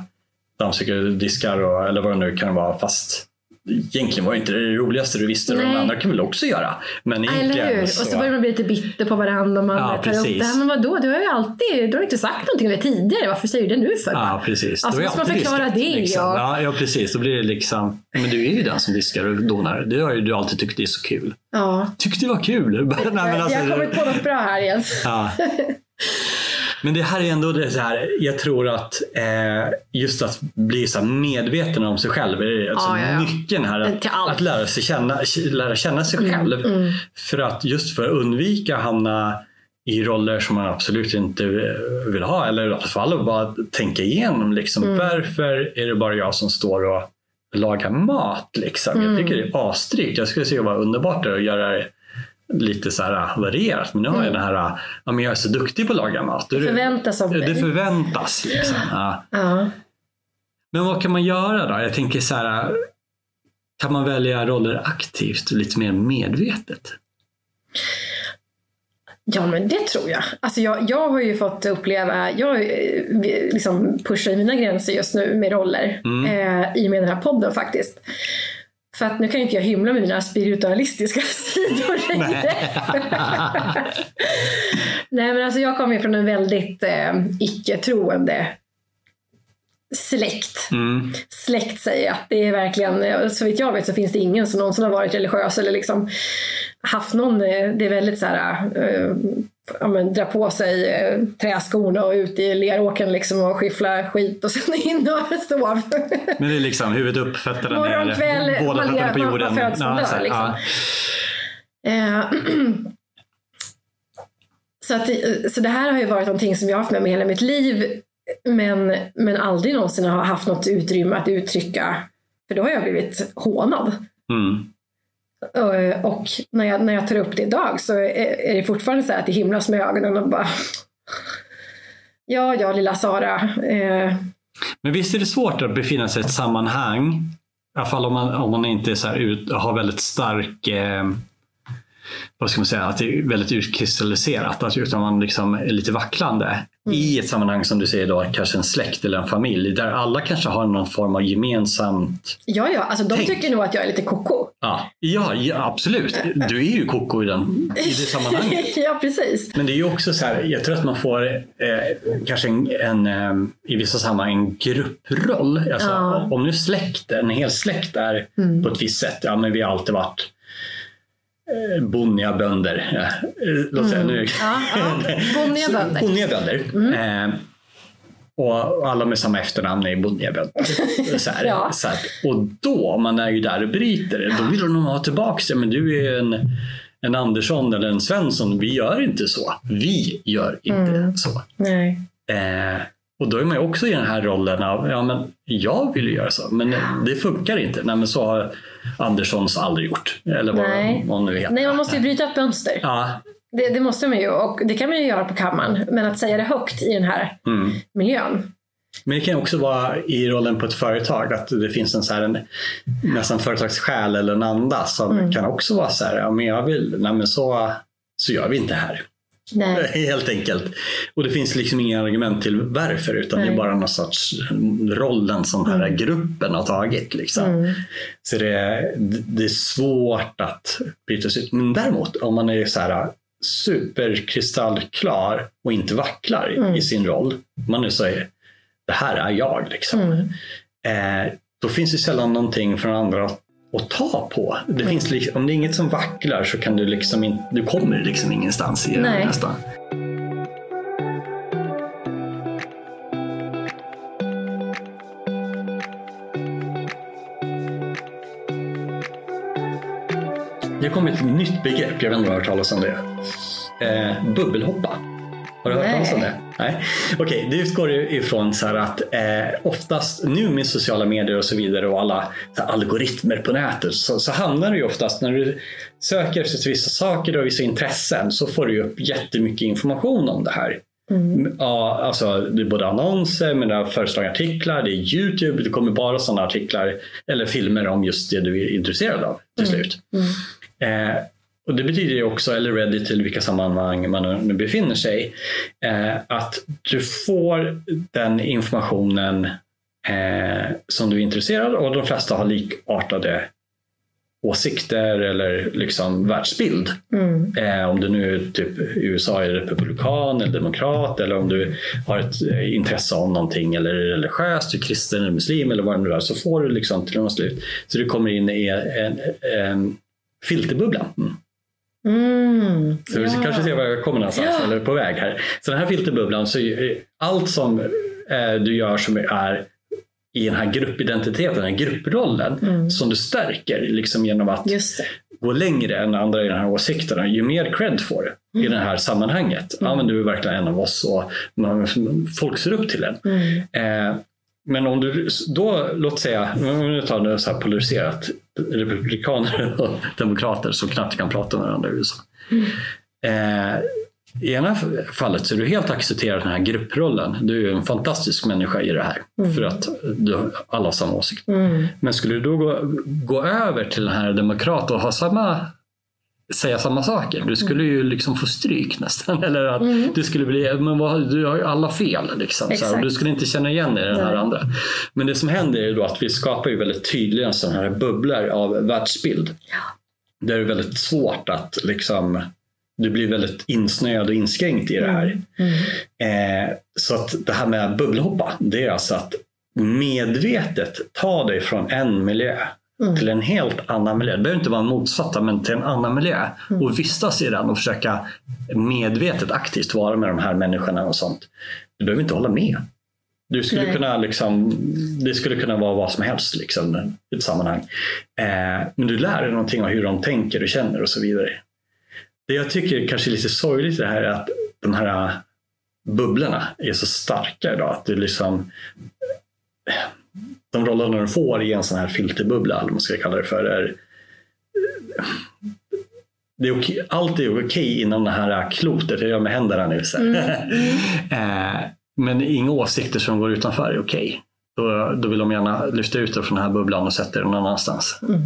dammsugare, diskar och, eller vad det nu kan vara. Fast egentligen var det inte det roligaste du visste. Och de Nej. andra kan väl också göra. Men Eller hur? Och så börjar man bli lite bitter på varandra och man Ja, tar upp det här. Men vadå, du har ju alltid, du har inte sagt någonting om det tidigare. Varför säger du det nu för? Ja, precis. Alltså, måste man förklara diskat, det, Liksom. ja. Ja, ja, precis. Då blir det liksom, men du är ju den som diskar och donar. Det har ju du alltid tyckt det är så kul. Ja. Tyckte det var kul. [LAUGHS] Nej, men alltså, jag har kommit på något bra här Jens. Ja. [LAUGHS] Men det här är ändå det så här, jag tror att eh, just att bli så medveten om sig själv är alltså Ja, ja, ja. nyckeln här. Att. Mm, att lära, sig känna, lära känna sig själv. För att just för att undvika att hamna i roller som man absolut inte vill ha. Eller i alla fall bara tänka igenom. Liksom, Mm. Varför är det bara jag som står och lagar mat? Liksom? Jag tycker det är asdrygt. Jag skulle se vad underbart det är att göra det lite så här varierat. Men nu har jag den här, ja, men jag är så duktig på att laga mat. Det förväntas av det mig. förväntas. Liksom. Ja. Ja. Men vad kan man göra då? Jag tänker så här, kan man välja roller aktivt och lite mer medvetet? Ja men det tror jag. Alltså jag, jag har ju fått uppleva, jag eh, liksom pushar mina gränser just nu med roller Mm. eh, i och med den här podden faktiskt. För att nu kan ju inte jag hymla med mina spiritualistiska [LAUGHS] sidor längre. [LAUGHS] Nej men alltså jag kommer ju från en väldigt eh, icke-troende släkt. Mm. Släkt säger jag. Det är verkligen, eh, så vitt jag vet så finns det ingen som någonsin har varit religiös eller liksom haft någon, eh, det är väldigt så här, eh, ja, men, dra på sig eh, träskorna och ut i leråkern liksom och skiffla skit och sen [LAUGHS] in och sov. Men det är liksom huvudet upp, fötterna Morgon, ner, kväll, båda fötterna på jorden. man man dör, så här, liksom. Eh, [CLEARS THROAT] så, att, det- så det här har ju varit någonting som jag har haft med mig hela mitt liv men, men aldrig någonsin har haft något utrymme att uttrycka för då har jag blivit hånad. Mm. Eh, och när jag, när jag tar upp det idag så är, det fortfarande så här att det himlas med ögonen och bara [LAUGHS] Ja, ja lilla Sara. Eh. Men visst är det svårt att befinna sig i ett sammanhang, i alla fall om man, om man inte är så här ut, har väldigt stark eh, vad ska man säga, att det är väldigt utkristalliserat. Att utan man liksom är lite vacklande. Mm. I ett sammanhang som du säger då, kanske en släkt eller en familj, där alla kanske har någon form av gemensamt Ja, ja, alltså de tänk. tycker nog att jag är lite koko. Ja, ja, ja, absolut. Du är ju koko i, den, i det sammanhanget. [LAUGHS] ja, precis. Men det är ju också så här, jag tror att man får eh, kanske en, en eh, i vissa sammanhang en grupproll. Alltså, ja. Om nu släkt, en hel släkt är mm. på ett visst sätt, ja men vi har alltid varit bonniga bönder. Eh, låt säga nu. Ja, ja. [LAUGHS] Bonniga bönder. bonniga bönder. Mm. Eh, och alla med samma efternamn är bonniga bönder. Så här, [LAUGHS] ja. så här. Och då, man är ju där och bryter, då vill de ha tillbaka det. Men du är en, en Andersson eller en Svensson. Vi gör inte så. Vi gör inte mm. så. Nej. Eh, och då är man ju också i den här rollen av, ja men jag vill ju göra så, men det funkar inte. Nej men så har Anderssons aldrig gjort. Eller vad Nej. man nu heter. Nej, man måste ju bryta upp mönster. Ja. Det, det, måste man ju och det kan man ju göra på kammaren. Men att säga det högt i den här mm. miljön. Men det kan också vara i rollen på ett företag att det finns en, så här, en nästan företagssjäl eller en anda som mm. kan också vara så här, ja men jag vill, nej men så, så gör vi inte här. Nej. [LAUGHS] Helt enkelt. Och det finns liksom inga argument till varför utan Nej. det är bara någon sorts rollen som den här mm. gruppen har tagit. Liksom. Mm. Så det, det är svårt att byta sig ut. Men däremot om man är så här superkristallklar och inte vacklar mm. i sin roll. Man är så här, det här är jag. Liksom. Mm. Eh, då finns det sällan någonting från andra att ta på. Det finns liksom, om det är inget som vacklar så kan du liksom inte, du kommer liksom ingenstans i det nästan. Det har kommit ett nytt begrepp, jag vet inte om du har hört talas om det. Eh, bubbelhoppa. Har du hört talas om det? Nej. Okej, okay, det utgår ifrån så att eh, oftast nu med sociala medier och så vidare och alla algoritmer på nätet så, så hamnar det ju oftast när du söker efter vissa saker och vissa intressen så får du upp jättemycket information om det här. Mm. Ja, alltså, det är både annonser, men det är föreslagna artiklar, det är Youtube, det kommer bara sådana artiklar eller filmer om just det du är intresserad av till mm. slut. Mm. Eh, och Det betyder ju också, eller Reddit eller vilka sammanhang man nu befinner sig eh, att du får den informationen eh, som du är intresserad av och de flesta har likartade åsikter eller liksom världsbild. Mm. Eh, om du nu typ i USA är republikan eller demokrat eller om du har ett eh, intresse av någonting eller religiöst, du är kristen eller muslim eller vad det nu är så får du liksom till något slut. Så du kommer in i en, en, en filterbubbla. Mm. Mm, så ja. kanske ser var jag kommer någonstans ja. eller på väg här. Så den här filterbubblan, så allt som eh, du gör som är i den här gruppidentiteten, den här grupprollen mm. som du stärker liksom genom att gå längre än andra i den här åsikterna. Ju mer cred får du mm. i det här sammanhanget. Mm. Ja, men du är verkligen en av oss och man, folk ser upp till en. Mm. Eh, men om du då, låt säga, om vi tar det så här polariserat, republikaner och demokrater som knappt kan prata med varandra i USA. Mm. Eh, I ena fallet så är du helt accepterat den här grupprollen. Du är en fantastisk människa i det här mm. för att du har alla samma åsikt. Mm. Men skulle du då gå, gå över till den här demokrat och ha samma säga samma saker. Du skulle ju liksom få stryk nästan. [LAUGHS] Eller att mm. du skulle bli, men vad, du har ju alla fel. Liksom, så här, du skulle inte känna igen dig i den här Nej. andra. Men det som händer är då att vi skapar ju väldigt tydliga sådana här bubblor av världsbild. Ja. Där det är väldigt svårt att liksom du blir väldigt insnöad och inskränkt i det här. Mm. Mm. Eh, så att det här med bubbelhoppa, det är alltså att medvetet ta dig från en miljö mm. till en helt annan miljö. Det behöver inte vara motsatta, men till en annan miljö. Mm. Och vistas i den och försöka medvetet aktivt vara med de här människorna och sånt. Du behöver inte hålla med. Du skulle kunna liksom, det skulle kunna vara vad som helst liksom, i ett sammanhang. Eh, men du lär dig någonting om hur de tänker och känner och så vidare. Det jag tycker kanske är lite sorgligt i det här är att de här bubblorna är så starka idag. Att du liksom, de rollerna du får i en sån här filterbubbla, eller vad man ska kalla det för, är det är okej, allt är okej inom det här klotet, jag gör med händerna nu. Så. Mm. [LAUGHS] eh, men inga åsikter som går utanför är okej. då, då vill de gärna lyfta ut det från den här bubblan och sätta det någon annanstans. Mm.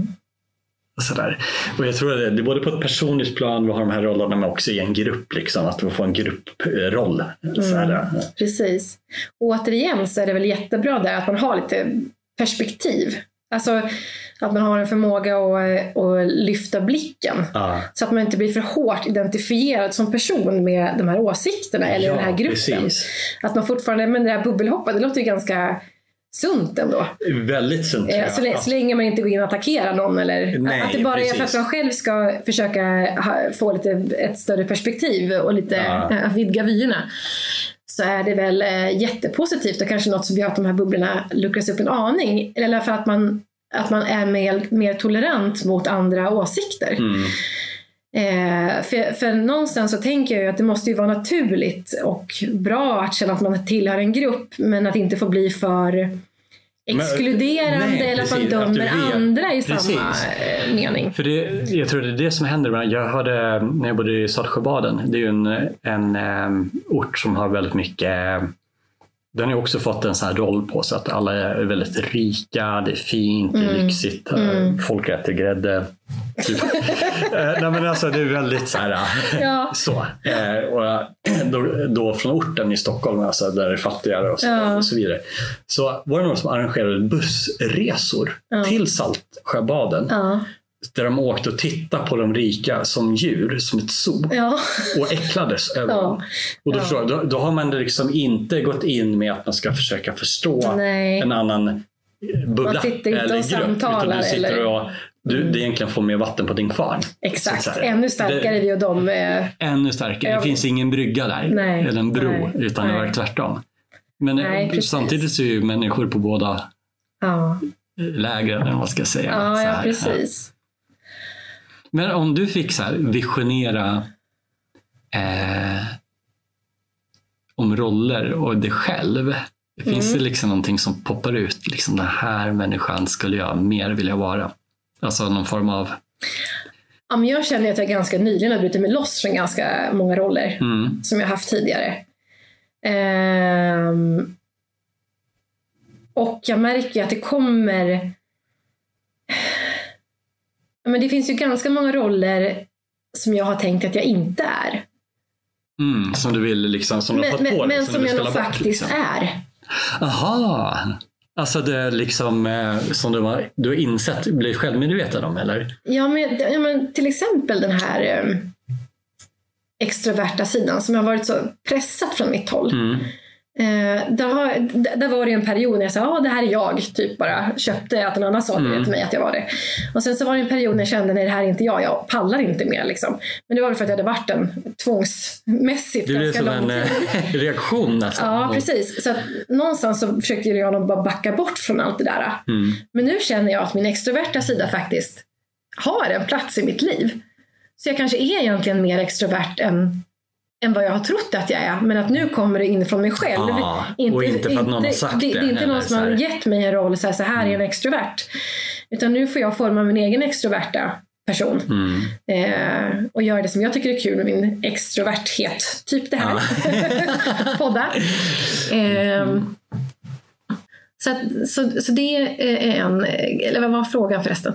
Och Sådär. Och jag tror att det, det är både på ett personligt plan, vi har de här rollerna, men också i en grupp. Liksom, att får en grupproll. Sådär. Precis. Och återigen så är det väl jättebra där att man har lite perspektiv. Alltså att man har en förmåga att, att lyfta blicken. Ja. Så att man inte blir för hårt identifierad som person med de här åsikterna eller den här gruppen. precis. Att man fortfarande, men det här bubbelhoppet, det låter ju ganska sunt ändå. Väldigt sunt. Eh. Så, lä- så länge man inte går in och attackerar någon eller Nej, att det bara är för att precis. man själv ska försöka ha, få lite, ett större perspektiv och lite Ja. eh, vidga vyerna. Så är det väl eh, jättepositivt och kanske något som gör att de här bubblorna luckras upp en aning. Eller för att man, att man är mer, mer tolerant mot andra åsikter. Mm. Eh, för, för någonstans så tänker jag ju att det måste ju vara naturligt och bra att känna att man tillhör en grupp men att inte få bli för exkluderande nej, eller att man att dömer vet. andra i Precis. samma eh, mening. För det, jag tror det är det som händer. Jag hörde när jag bodde i Saltsjöbaden. Det är ju en, en em, ort som har väldigt mycket den har också fått en sån här roll på sig att alla är väldigt rika, det är fint, det är lyxigt, mm. folk äter grädde. Typ. [LAUGHS] Eh, Nej, men alltså, det är väldigt så här, Ja. så. Eh, och då, då från orten i Stockholm, alltså, där det är fattigare och så, Ja. och så vidare. Så var det någon som arrangerade bussresor till Saltsjöbaden Ja. Där de åkte och tittade på de rika som djur, som ett zoo Ja. och äcklades [LAUGHS] över Ja. dem. Och då, Ja. förstår jag, då, då har man liksom inte gått in med att man ska försöka förstå Nej. en annan bubbla Man sitter inte eller och grupp. samtalar du sitter eller- och du, det egentligen får mer vatten på din kvarn. Exakt, ännu starkare Det, vi och dem. Eh, ännu starkare. Ja. Det finns ingen brygga där, Nej. eller en bro, Nej. utan det var tvärtom. Men eh, Nej, samtidigt så är ju människor på båda ja, lägren, eller vad man ska säga. ja, ja, precis. Men om du fick så visionera eh, om roller och dig själv. Finns Mm. det liksom någonting som poppar ut? Liksom den här människan skulle jag mer vilja vara. Alltså någon form av... Ja, jag känner att jag ganska nyligen har brutit mig loss från ganska många roller Mm, som jag haft tidigare. Ehm, och jag märker att det kommer... Men det finns ju ganska många roller som jag har tänkt att jag inte är. mm, som du vill liksom, som du har Men, på men, dig, men som som jag nog faktiskt liksom. är. Aha! Alltså det är liksom eh, som du har, du har insett, blivit självmedveten om eller? Ja men, ja, men till exempel den här eh, extroverta sidan som har varit så pressat från mitt håll. Mm. Eh, där, var det en period när jag sa ja det här är jag, typ bara köpte att en annan sa det till mig att jag var det. Och sen så var det en period när jag kände nej det här är inte jag, jag pallar inte mer. Liksom. Men det var väl för att jag hade varit en tvångsmässigt Det blev ganska som lång en tid. [LAUGHS] reaktion nästan. Ja, precis. Så att någonstans så försökte jag nog bara backa bort från allt det där. Mm. Men nu känner jag att min extroverta sida faktiskt har en plats i mitt liv. Så jag kanske är egentligen mer extrovert än, än vad jag har trott att jag är. Men att nu kommer det in från mig själv. Ah, och inte för att någon har sagt det. det, Det är inte någon som så har gett mig en roll, så här, så här är en extrovert. Utan nu får jag forma min egen extroverta person. Mm. Eh, och göra det som jag tycker är kul med min extroverthet. Typ det här. [LAUGHS] Podda. Ehm, så, att, så, så det är en, eller vad var frågan förresten?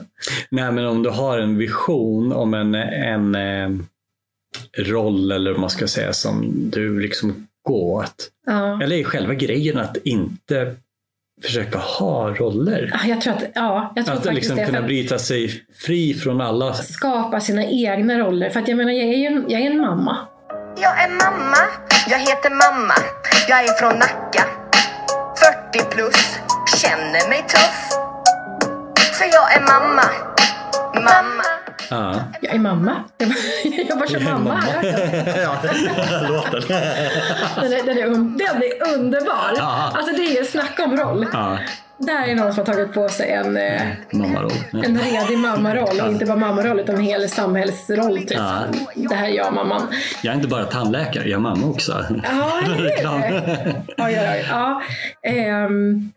Nej, men om du har en vision om en, en eh, roll eller vad man ska säga som du liksom går åt. Ja. Eller är själva grejen att inte försöka ha roller? Ja, Jag tror att, ja, jag tror Att faktiskt liksom det. Kunna bryta sig fri från alla. skapa sina egna roller. För att jag menar, jag är ju en, jag är en mamma. Jag är mamma, jag heter mamma. Jag är från Nacka. 40 plus, känner mig tuff. För jag är mamma. Mamma. Ja, Jag är mamma. Jag, var som mamma. här. [LAUGHS] ja låten. Den är, den, är, den är underbar. Ja. Alltså det är snacka om roll. Ja, Där är någon som har tagit på sig en, eh, mammaroll. en redig mammaroll. Och inte bara mammaroll utan en hel samhällsroll. Typ. Ja. Det här är jag mamman. Jag är inte bara tandläkare, jag är mamma också. Ja, det är det. Oj, oj. Ja, ehm.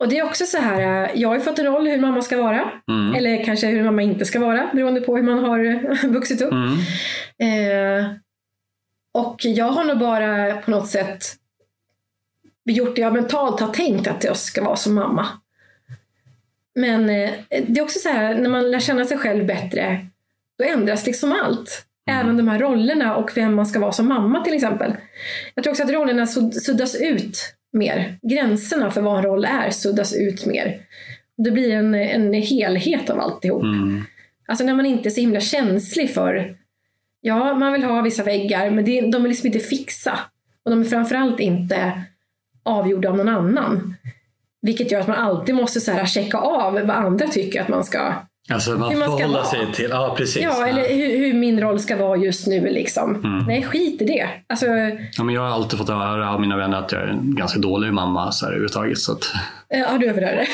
Och det är också så här, eh, jag har ju fått en roll hur mamma ska vara. Mm. Eller kanske hur mamma inte ska vara, beroende på hur man har eh, [LAUGHS] vuxit upp. Mm. Eh, och jag har nog bara på något sätt gjort det jag mentalt har tänkt att jag ska vara som mamma. Men eh, det är också så här, när man lär känna sig själv bättre, då ändras liksom allt. Även de här rollerna och vem man ska vara som mamma till exempel. Jag tror också att rollerna sud- suddas ut mer. Gränserna för vad en roll är suddas ut mer. Det blir en, en helhet av alltihop. Mm. Alltså när man inte är så himla känslig för, ja man vill ha vissa väggar men det, de är liksom inte fixa. Och de är framförallt inte avgjorda av någon annan. Vilket gör att man alltid måste så här checka av vad andra tycker att man ska Alltså man Hur man ska hålla vara. sig till, ja precis. Ja, eller hur, hur min roll ska vara just nu. Liksom. Nej, skit i det. Alltså, Ja, men jag har alltid fått höra av mina vänner att jag är en ganska dålig mamma så här, överhuvudtaget. Så att, har du överhört det?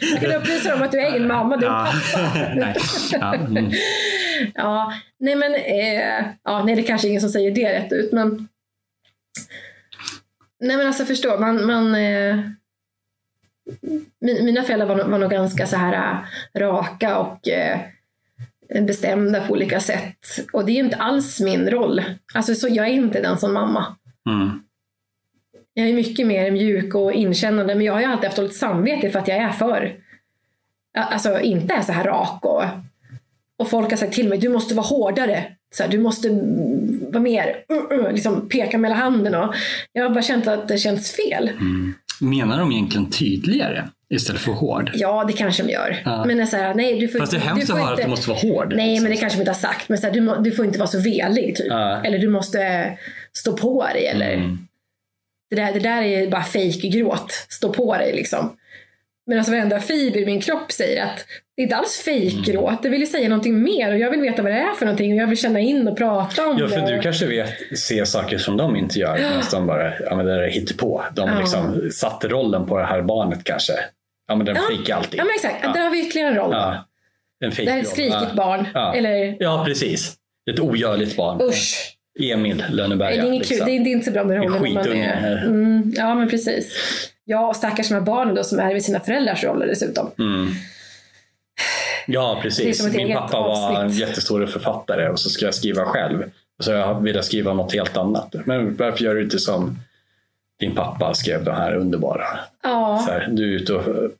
Jag kan upplysa om att du är ingen mamma, du är ja. pappa. [LAUGHS] nej. Ja, mm. Ja, nej men eh, ja, nej, det är kanske ingen som säger det rätt ut, men Nej men alltså förstå, man, man eh, mina föräldrar var, var nog ganska så här eh, raka och eh, bestämda på olika sätt. Och det är inte alls min roll. Alltså så jag är inte den som mamma. Mm. Jag är mycket mer mjuk och inkännande, men jag har ju alltid haft dåligt samvete för att jag är för, alltså inte är så här rak och, och folk har sagt till mig, du måste vara hårdare. Så här, du måste mm, vara mer, uh, uh, liksom peka med hela handen. Och jag har bara känt att det känns fel. Menar de egentligen tydligare istället för hård? Ja, det kanske de gör. Ja. Men så här, nej, du får, Fast det är hemskt att höra inte, att du måste vara hård. Nej, men det kanske de inte har sagt. Men så här, du, du får inte vara så velig, typ. Ja. Eller du måste stå på dig. Eller, Mm. det, där, det där är bara fejkgråt. Stå på dig liksom. Men alltså varenda fiber i min kropp säger att det är inte alls fejkgråt. Det vill ju säga någonting mer och jag vill veta vad det är för någonting och jag vill känna in och prata om Ja, det. för du och- kanske vet, ser saker som de inte gör. Nästan bara, ja men det där är hittepå. De Ja. liksom satte rollen på det här barnet kanske. Ja men den Ja. fejkar alltid. Ja men exakt, Ja. där har vi ytterligare en roll. Ja. En Det här är ett skrikigt ja. barn. Ja. Eller Ja, precis. Ett ogörligt barn. usch. Emil Nej, Lönneberga. det, är inget liksom. kul. det, är, det är inte så bra med En rollen. när man skitunge. är- Mm, ja men precis. Ja och stackars de här barnen då som är vid sina föräldrars roller dessutom. Mm. Ja, Det är precis. Min pappa var en avsnitt. jättestor författare och så ska jag skriva själv. Och så jag ville skriva något helt annat. Men varför gör du inte som din pappa skrev de här underbara? Ja. Så här, du är ute och eh,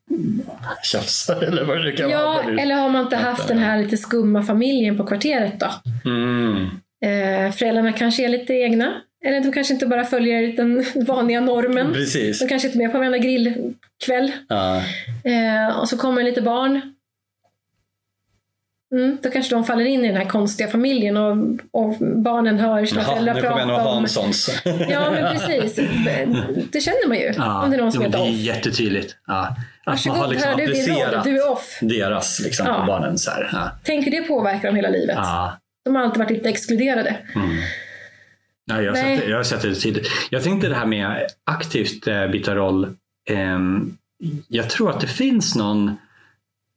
tjafsar [LAUGHS] eller vad det kan Ja, vara. Du- eller har man inte haft den här lite skumma familjen på kvarteret då? Mm. Eh, föräldrarna kanske är lite egna. Eller de kanske inte bara följer den [LAUGHS] vanliga normen. Precis. De kanske inte är med på varenda grillkväll. Ja. Eh, och så kommer lite barn. Mm, då kanske de faller in i den här konstiga familjen och, och barnen hör sina Jaha, föräldrar prata om... Hanssons. Ja, men precis. Det känner man ju. Ja, om det är någon som jo, är det är jättetydligt. Ja. Att man har liksom applicerat Du är off. deras liksom, Ja. på barnen. Så här. Ja. Tänk hur det påverkar dem hela livet. Ja. De har alltid varit lite exkluderade. Nej, jag, har Nej. sett det, jag har sett det tidigt. Jag tänkte det här med aktivt eh, byta roll. ehm, jag tror att det finns någon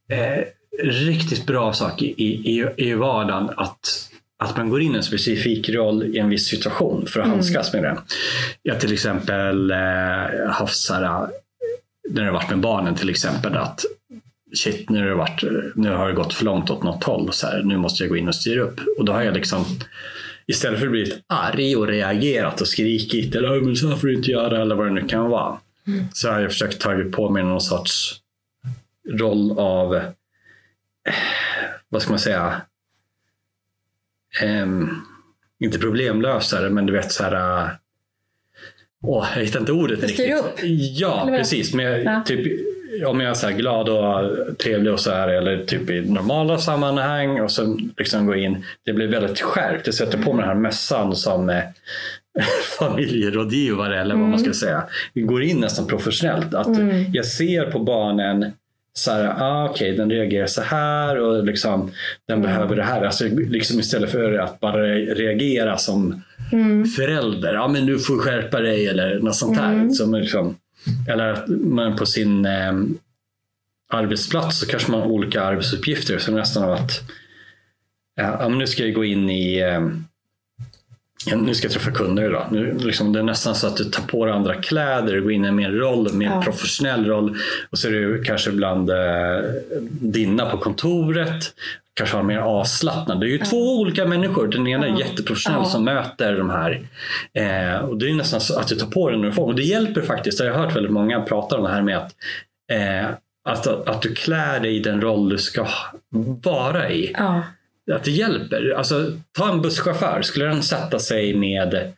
eh, riktigt bra sak i, i, i vardagen att, att man går in i en specifik roll i en viss situation för att handskas med det. Jag till exempel eh, haft så här, när det har varit med barnen till exempel att shit, nu har det, varit, nu har det gått för långt åt något håll. Så här, nu måste jag gå in och styra upp. Och då har jag liksom istället för att bli arg och reagerat och skrikit eller "Ja, men så här får du inte göra eller vad det nu kan vara. Så har jag försökt ta på mig någon sorts roll av, vad ska man säga, Ehm, inte problemlösare men du vet så här Åh, jag hittar inte ordet styr riktigt. upp? Ja, precis. Men jag, Ja. typ, om jag är så glad och trevlig och så här eller typ i normala sammanhang och sen liksom gå in. Det blir väldigt skärpt. Jag sätter på mig den här mössan som eh, [LAUGHS] familjerådgivare eller vad man ska säga. Vi går in nästan professionellt. Att Jag ser på barnen så här, ah, okej, den reagerar så här och liksom, den behöver det här. Alltså, liksom istället för att bara reagera som förälder. Ja, men du får skärpa dig eller något sånt här. Som liksom, eller att man på sin eh, arbetsplats så kanske man har olika arbetsuppgifter. Så nästan av att ja, nu ska jag gå in i eh, nu ska jag träffa kunder idag. Nu, liksom, det är nästan så att du tar på dig andra kläder, går in i en mer roll, mer Ja. professionell roll. Och så är du kanske bland eh, dina på kontoret. Kanske har mer avslappnad. Det är ju två olika människor. Den ena är jätteprofessionell som möter de här. Eh, och det är nästan så att du tar på dig en uniform. Och det hjälper faktiskt. Jag har hört väldigt många prata om det här med att, eh, att, att du klär dig i den roll du ska vara i. Ja. Att det hjälper. Alltså, ta en busschaufför. Skulle den sätta sig med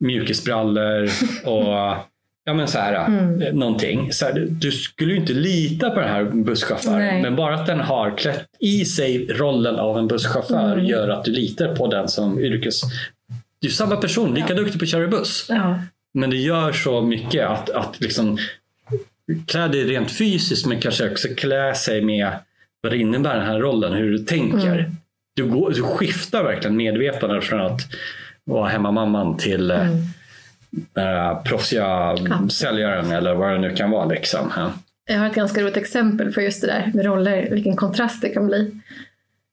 mjukisbrallor och [LAUGHS] ja, men så här, Mm. eh, någonting. Så här, du skulle ju inte lita på den här busschauffören. Men bara att den har klätt i sig rollen av en busschaufför Mm. gör att du litar på den som yrkes... Du är samma person, lika duktig på att köra buss. Ja. Men det gör så mycket att, att liksom klä dig rent fysiskt men kanske också klä sig med vad det innebär den här rollen, hur du tänker. Mm. Du, går, du skiftar verkligen medvetandet från att vara hemmamamman till Mm. Äh, proffsiga säljaren eller vad det nu kan vara. Liksom. Ja. Jag har ett ganska roligt exempel på just det där med roller, vilken kontrast det kan bli.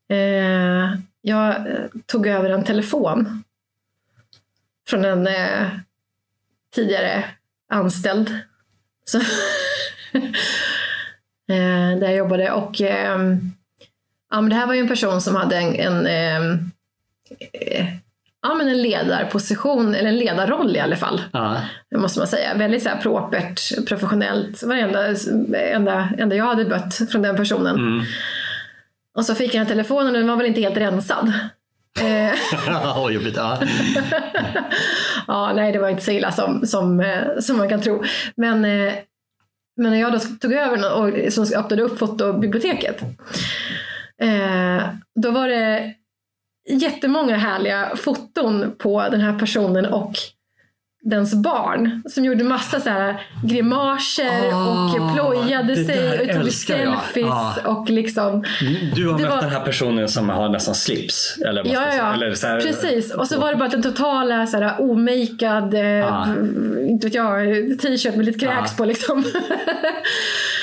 Eh, jag eh, tog över en telefon från en eh, tidigare anställd. Så [LAUGHS] eh, där jag jobbade och ehm, ja, men det här var ju en person som hade en, en, eh, ja, men en ledarposition, eller en ledarroll i alla fall Ja. det måste man säga. Väldigt så här propert, professionellt. Varenda enda, enda jag hade bött från den personen. Mm. Och så fick jag en telefon och den var väl inte helt rensad. Eh, [LAUGHS] Oj, jobbigt. Ja. [LAUGHS] ja, nej, det var inte så illa som, som, eh, som man kan tro. Men, eh, men när jag då tog över den och som öppnade upp fotobiblioteket. Eh, då var det jättemånga härliga foton på den här personen och dens barn som gjorde massa så här grimaser Ah, och plojade det sig och tog selfies Ah. och liksom Du har mött var- den här personen som har nästan slips. Eller Ja, ja, ja. Eller så här, precis. Och så var det bara den totala så här, omakead, eh, Ah. inte vet jag, t-shirt med lite kräks Ah. på liksom. [LAUGHS]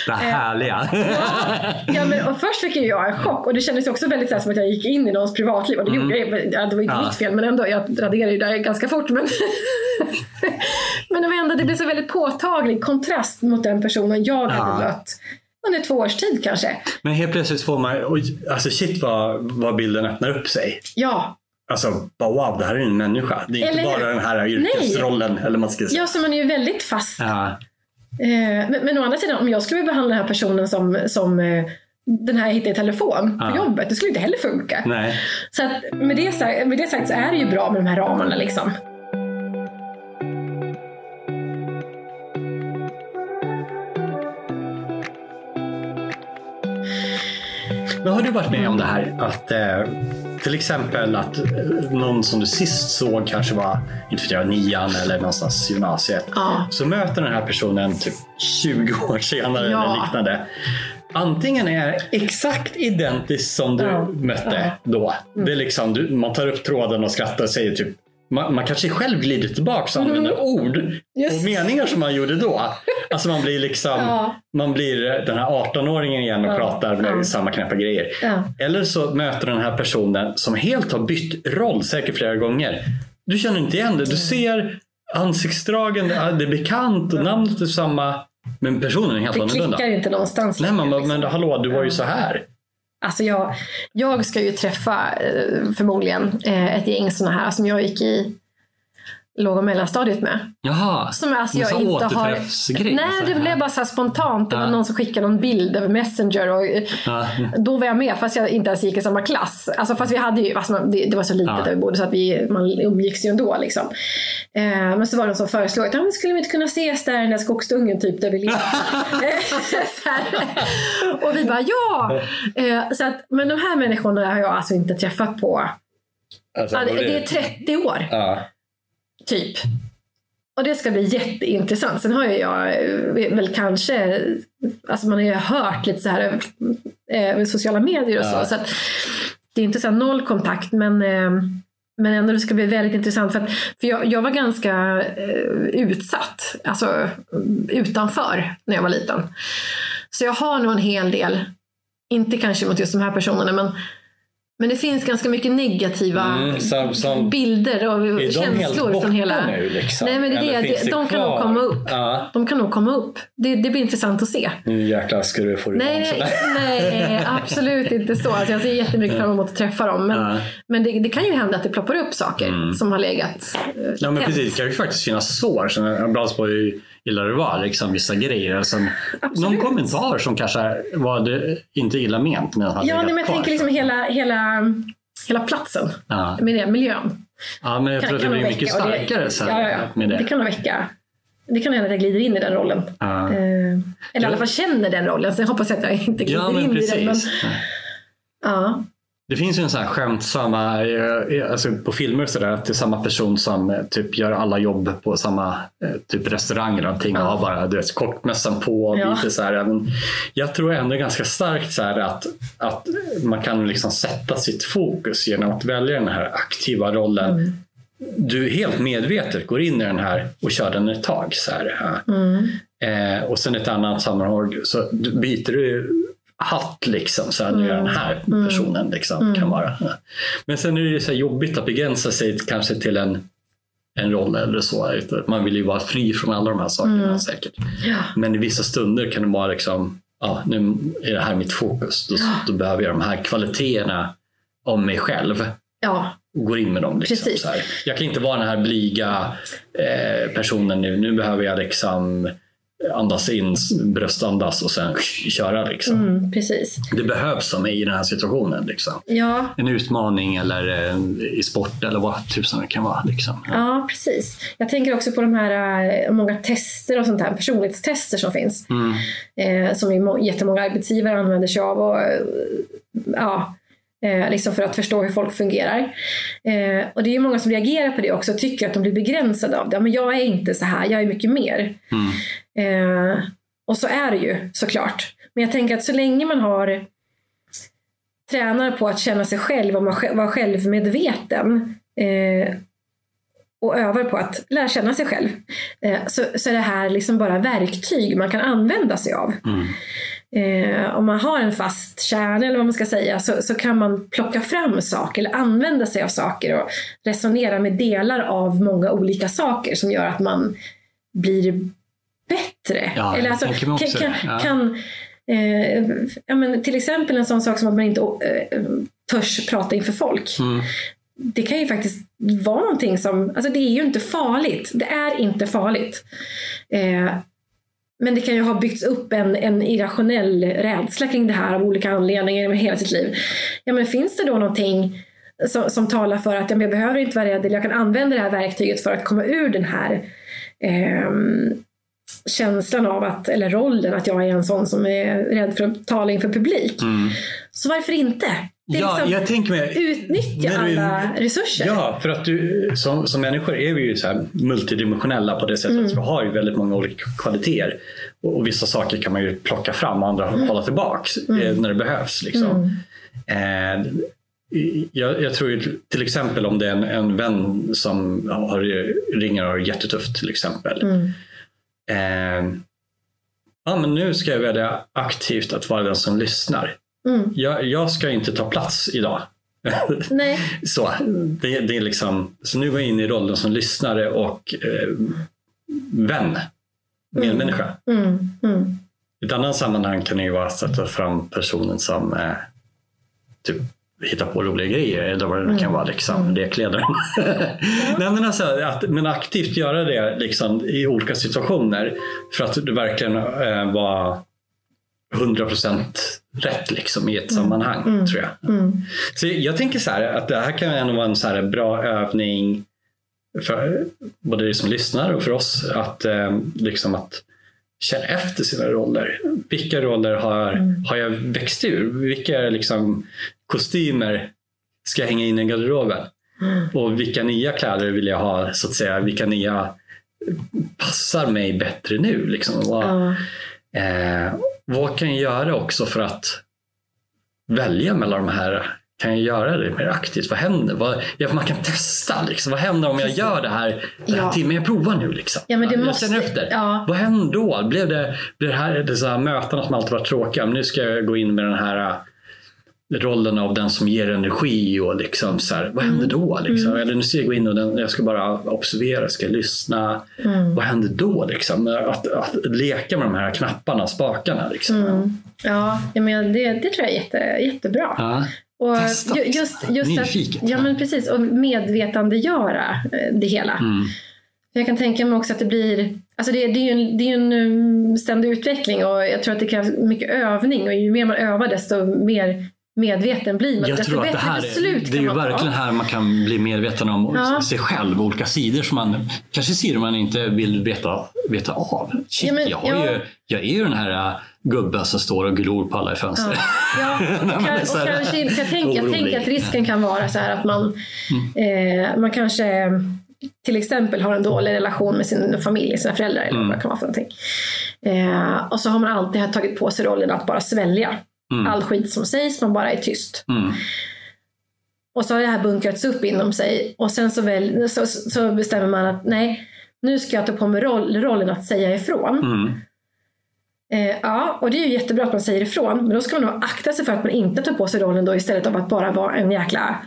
Det härliga. ja, men, och först fick jag en chock och det kändes också väldigt så här, som att jag gick in i någons privatliv och det gjorde jag. Ja, det var inte Ah. mitt fel men ändå, jag raderade ju det ganska fort. Men, [LAUGHS] men det var ändå, det blev så väldigt påtaglig kontrast mot den personen jag hade mött under två års tid kanske. Men helt plötsligt får man, oj, alltså shit vad, vad bilden öppnar upp sig. Ja, Alltså, wow, det här är en människa. Det är Eller inte bara den här yrkesrollen. Eller man ska säga. ja så man är ju väldigt fast Ja. Eh, men, men å andra sidan, om jag skulle behandla den här personen som, som eh, den här jag hittade i telefon på Ja. jobbet, det skulle inte heller funka. Nej. Så att med, det sagt, med det sagt så är det ju bra med de här ramarna. Liksom. Men har du varit med om det här? Att eh, till exempel att eh, någon som du sist såg kanske var, inte jag, nian eller någonstans gymnasiet. Ja. Så möter den här personen typ 20 år senare Ja. eller liknande. Antingen är exakt identiskt som du Ja. mötte då. Det är liksom, du, man tar upp tråden och skrattar och säger typ man, man kanske själv glider tillbaka och använder ord Mm. Just. och meningar som man gjorde då. Alltså man blir liksom, Ja. man blir den här 18-åringen igen och Ja. pratar med Ja. samma knäppa grejer. Eller så möter den här personen som helt har bytt roll, säkert flera gånger. Du känner inte igen det. Du ser ansiktsdragen, det är bekant och namnet är samma. Men personen är helt Det annorlunda. klickar inte någonstans. Nej, man bara, liksom. men hallå, du var ju så här. Alltså jag, jag ska ju träffa eh, förmodligen eh, ett gäng sådana här som jag gick i låg och mellanstadiet med. Jaha, Som alltså jag inte har... återträffsgrej. Nej, Så det blev bara så spontant. Det var Ja. någon som skickade någon bild över Messenger och Ja. [LAUGHS] då var jag med fast jag inte ens gick i samma klass. Alltså fast vi hade ju, alltså det, det var så litet Ja. där vi bodde så att vi, man umgicks ju ändå liksom. Eh, men så var det någon som föreslog att skulle vi inte kunna ses där i den där skogsdungen typ där vi [LAUGHS] [LAUGHS] här. och vi bara ja! Eh, så att, men de här människorna har jag alltså inte träffat på, Alltså, det är 30 år Ja. Typ. Och det ska bli jätteintressant. Sen har ju jag eh, väl kanske, alltså man har ju hört lite så här eh, sociala medier och Ja. så. så att det är inte så noll kontakt men, eh, men ändå det ska bli väldigt intressant. För, att, för jag, jag var ganska eh, utsatt, alltså utanför när jag var liten. Så jag har nog en hel del, inte kanske mot just de här personerna men Men det finns ganska mycket negativa Mm, som- som- bilder och känslor från hela... nu liksom? Nej men det är det, det, de kan nog komma upp. Ja. De kan nog komma upp. Det, det blir intressant att se. Nu jäklar ska du få det Nej, nej, [LAUGHS] nej, absolut inte så. Alltså jag ser jättemycket fram emot att träffa dem. Men, Ja. men det, det kan ju hända att det ploppar upp saker som har legat eh, Ja men tänt. precis, det kan ju faktiskt finnas sår. Så illa det var, liksom, vissa grejer. Alltså, någon kommentar som kanske var det, inte illa ment men hade Ja, nej, men jag kvar. tänker liksom hela, hela, hela platsen. Ja. Med det, miljön. ja, men jag tror att det blir mycket och det- starkare så här, ja, ja, med det. Det kan nog väcka. Det kan hända att jag glider in i den rollen. Ja. Eh, eller i alla fall känner den rollen. Sen hoppas jag att jag inte glider Ja in i den. Men, precis. ja. Det finns ju en sån här skämtsamma, eh, alltså på filmer och sådär, att det är samma person som eh, typ gör alla jobb på samma eh, typ restaurang eller någonting och har bara du vet, kortmössan på. Ja. lite så här, men jag tror ändå ganska starkt så att, att man kan liksom sätta sitt fokus genom att välja den här aktiva rollen. Mm. Du helt medvetet går in i den här och kör den ett tag. Så här. Mm. Eh, och sen ett annat sammanhang så byter du hatt liksom. Så här, nu är Mm. den här personen liksom, kan vara. Ja. Men sen är det så jobbigt att begränsa sig kanske till en, en roll eller så. Man vill ju vara fri från alla de här sakerna Mm. säkert. Ja. Men i vissa stunder kan det vara liksom, ja nu är det här mitt fokus. Då, då behöver jag de här kvaliteterna om mig själv ja, och går in med dem. Liksom, Precis. så här. Jag kan inte vara den här blyga eh, personen nu. Nu behöver jag liksom andas in, bröstandas och sen köra. Liksom. mm, precis. Det behövs som i den här situationen. Liksom. Ja, En utmaning eller eh, i sport eller vad tusan det kan vara. Liksom. Ja. Ja, precis. Jag tänker också på de här eh, många tester och sånt här, personlighetstester som finns. Mm. Eh, som ju jättemånga arbetsgivare använder sig av. Och, eh, ja, eh, liksom för att förstå hur folk fungerar. Eh, och det är många som reagerar på det också och tycker att de blir begränsade av det. Men jag är inte så här, jag är mycket mer. Eh, och så är det ju såklart. Men jag tänker att så länge man har tränar på att känna sig själv och vara självmedveten eh, och övar på att lära känna sig själv eh, så, så är det här liksom bara verktyg man kan använda sig av. Mm. Eh, om man har en fast kärna eller vad man ska säga så, så kan man plocka fram saker eller använda sig av saker och resonera med delar av många olika saker som gör att man blir bättre. Ja, eller alltså, kan, kan. Ja. kan eh, ja, men till exempel en sån sak som att man inte eh, törs prata inför folk. Mm. Det kan ju faktiskt vara någonting som, alltså det är ju inte farligt. Det är inte farligt. Eh, men det kan ju ha byggts upp en, en irrationell rädsla kring det här av olika anledningar med hela sitt liv. Ja, men finns det då någonting som, som talar för att ja, jag behöver inte vara rädd eller jag kan använda det här verktyget för att komma ur den här ehm, känslan av att, eller rollen att jag är en sån som är rädd för att tala inför publik. Mm. Så varför inte? Det är Ja, liksom, jag tänker mig, utnyttja du- alla resurser. Ja, för att du, som, som människor är vi ju så multidimensionella på det sättet Mm. att vi har ju väldigt många olika kvaliteter. Och, och vissa saker kan man ju plocka fram och andra Mm. hålla tillbaks eh, när det behövs. Liksom. Eh, jag, jag tror ju till exempel om det är en, en vän som har, ringer och har jättetufft till exempel. Mm. Eh, ja, men nu ska jag välja aktivt att vara den som lyssnar. Mm. Jag, jag ska inte ta plats idag. [LAUGHS] Nej. Så, det, det är liksom, så nu går jag in i rollen som lyssnare och eh, vän, medmänniska. Mm. Mm. I ett annat sammanhang kan det ju vara att sätta fram personen som eh, typ hittar på roliga grejer eller vad det kan vara, liksom, lekledaren. [LAUGHS] Nej, men, alltså, att, men aktivt göra det liksom, i olika situationer för att det verkligen eh, vara 100% rätt liksom, i ett sammanhang, tror jag. Mm. Så jag tänker så här att det här kan ändå vara en så här bra övning för både er som lyssnar och för oss att eh, liksom att känna efter sina roller. Vilka roller har, har jag växt ur? Vilka liksom, kostymer ska jag hänga in i garderoben? Och vilka nya kläder vill jag ha? så att säga? Vilka nya passar mig bättre nu? Liksom? Vad, Ja. Eh, vad kan jag göra också för att välja mellan de här? Kan jag göra det mer aktivt? Vad händer? Vad, ja, man kan testa. Liksom. Vad händer om jag gör det här, den här Ja. timmen? Jag provar nu. Liksom. Ja, men det jag måste- känner efter. ja. Vad händer då? Blev det, blev det här det så här mötena som alltid varit tråkiga? Nu ska jag gå in med den här rollen av den som ger energi och liksom så här, vad händer då? Liksom? Eller nu ska jag gå in och den, jag ska bara observera, ska jag lyssna. Vad händer då? Liksom? Att, att leka med de här knapparna, spakarna. Liksom. Ja, jag menar, det, det tror jag är jätte, jättebra. Ja. Och Testa, ju- just, just Nyfiket. att, ja men precis, och medvetandegöra eh, det hela. Mm. Jag kan tänka mig också att det blir, alltså det, det är ju en, det är ju en um, ständig utveckling och jag tror att det krävs mycket övning och ju mer man övar desto mer medveten blir man. Jag tror att det här är, det är ju verkligen här man kan bli medveten om Ja. sig själv, olika sidor som man kanske sidor man inte vill veta, veta av. Shit, Ja, men, jag, ja. ju, jag är ju den här äh, gubben som står och glor på alla i fönstret. Ja, [LAUGHS] och, så och kanske, jag, tänker, jag tänker att risken kan vara så här att man, Mm. eh, man kanske till exempel har en dålig relation med sin familj, sina föräldrar eller Mm. vad det kan vara för någonting. Eh, och så har man alltid tagit på sig rollen att bara svälja all skit som sägs, man bara är tyst. Mm. Och så har det här bunkrats upp inom sig och sen så, väl, så, så bestämmer man att nej, nu ska jag ta på mig roll, rollen att säga ifrån. Mm. Eh, ja, och det är ju jättebra att man säger ifrån, men då ska man nog akta sig för att man inte tar på sig rollen då istället av att bara vara en jäkla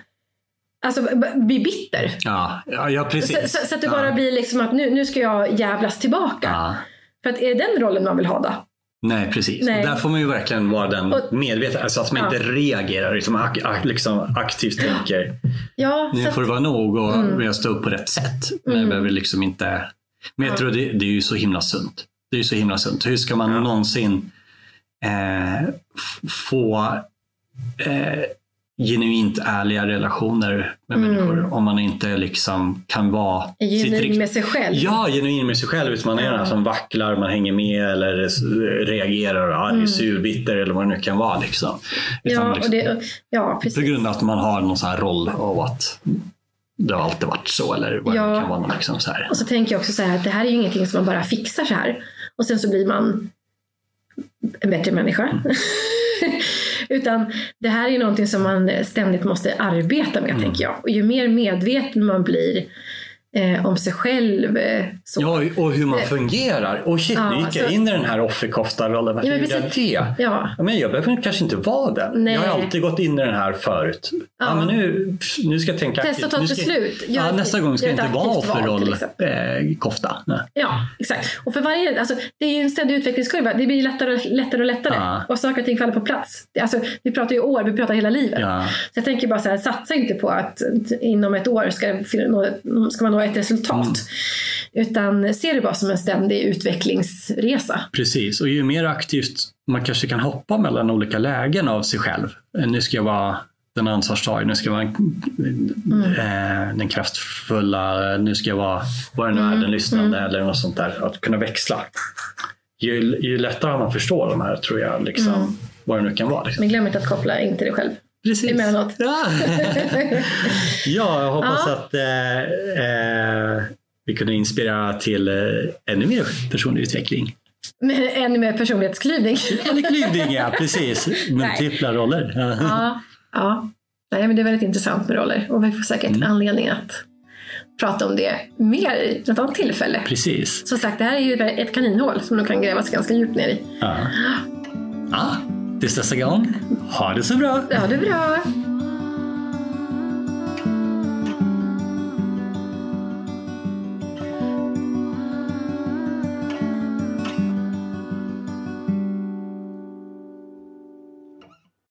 Alltså bli bitter. Ja, ja, precis. Så, så, så att det ja. bara blir liksom att nu, nu ska jag jävlas tillbaka. Ja. För att är det den rollen man vill ha då? Nej, precis. Nej. Där får man ju verkligen vara den medveten, alltså att man Ja. inte reagerar, liksom, ak, liksom aktivt tänker Ja, nu får det vara nog och Mm. jag står upp på rätt sätt. Men jag behöver liksom inte... Men jag Ja. tror det, det är ju så himla sunt. Det är ju så himla sunt. Hur ska man någonsin eh, få eh, genuint ärliga relationer med människor om man inte liksom kan vara är genuin rikt- med sig själv. Ja, genuin med sig själv. Utan man är den här som vacklar, man hänger med eller reagerar och arg, sur, bitter eller vad det nu kan vara. Liksom. Utan Mm. Ja, liksom, och det, ja på precis. grund av att man har någon sån här roll av att det har alltid varit så eller vad Ja. det kan vara. Liksom så här. Och så tänker jag också så här att det här är ju ingenting som man bara fixar så här. Och sen så blir man en bättre människa. Mm. [LAUGHS] Utan det här är någonting som man ständigt måste arbeta med Mm. tänker jag. Och ju mer medveten man blir eh, om sig själv. Eh, så. Ja, och hur man fungerar. Och shit, Ja, nu gick jag in i den här offerkoftarollen. Varför Ja, men gjorde jag det? Ja. Men jag behöver kanske inte vara den. Nej. Jag har alltid gått in i den här förut. Ja. Ja. men nu, nu ska jag tänka Testa att ta ett beslut. Gör Ja, ett- nästa gång ska jag ett inte vara aktivt val, till offerroll exempel. eh. Ja, exakt. Och för varje, alltså, det är ju en ständig utvecklingskurva. Det blir lättare, lättare och lättare. Ja. Och saker och ting faller på plats. Alltså, vi pratar ju år, vi pratar hela livet. Så jag tänker bara så här, satsa inte på att inom ett år ska, ska man nå ett resultat. Mm. Utan se det bara som en ständig utvecklingsresa. Precis, och ju mer aktivt man kanske kan hoppa mellan olika lägen av sig själv. Eh, Nu ska jag vara den ansvarstagande, nu ska jag vara eh, den kraftfulla, nu ska jag vara vad det nu är, den lyssnande eller något sånt där. Att kunna växla. Ju, ju lättare man förstår de här tror jag, liksom, vad det nu kan vara. Liksom. Men glöm inte att koppla in till dig själv. Precis. emellanåt. Ja. [LAUGHS] ja, jag hoppas Ja. att eh, eh, vi kunde inspirera till eh, ännu mer personlig utveckling. Med ännu mer personlighetsklyvning. [LAUGHS] Eller klyvning, ja precis. [LAUGHS] Multipla roller. Ja. ja. Nej, men det är väldigt intressant med roller. Och vi får säkert Mm. anledning att prata om det mer i något annat tillfälle. Precis. Som sagt, det här är ju ett kaninhål som de kan grävas ganska djupt ner i. Ja. ja. Tills nästa gång, ha det så bra! Ha det bra.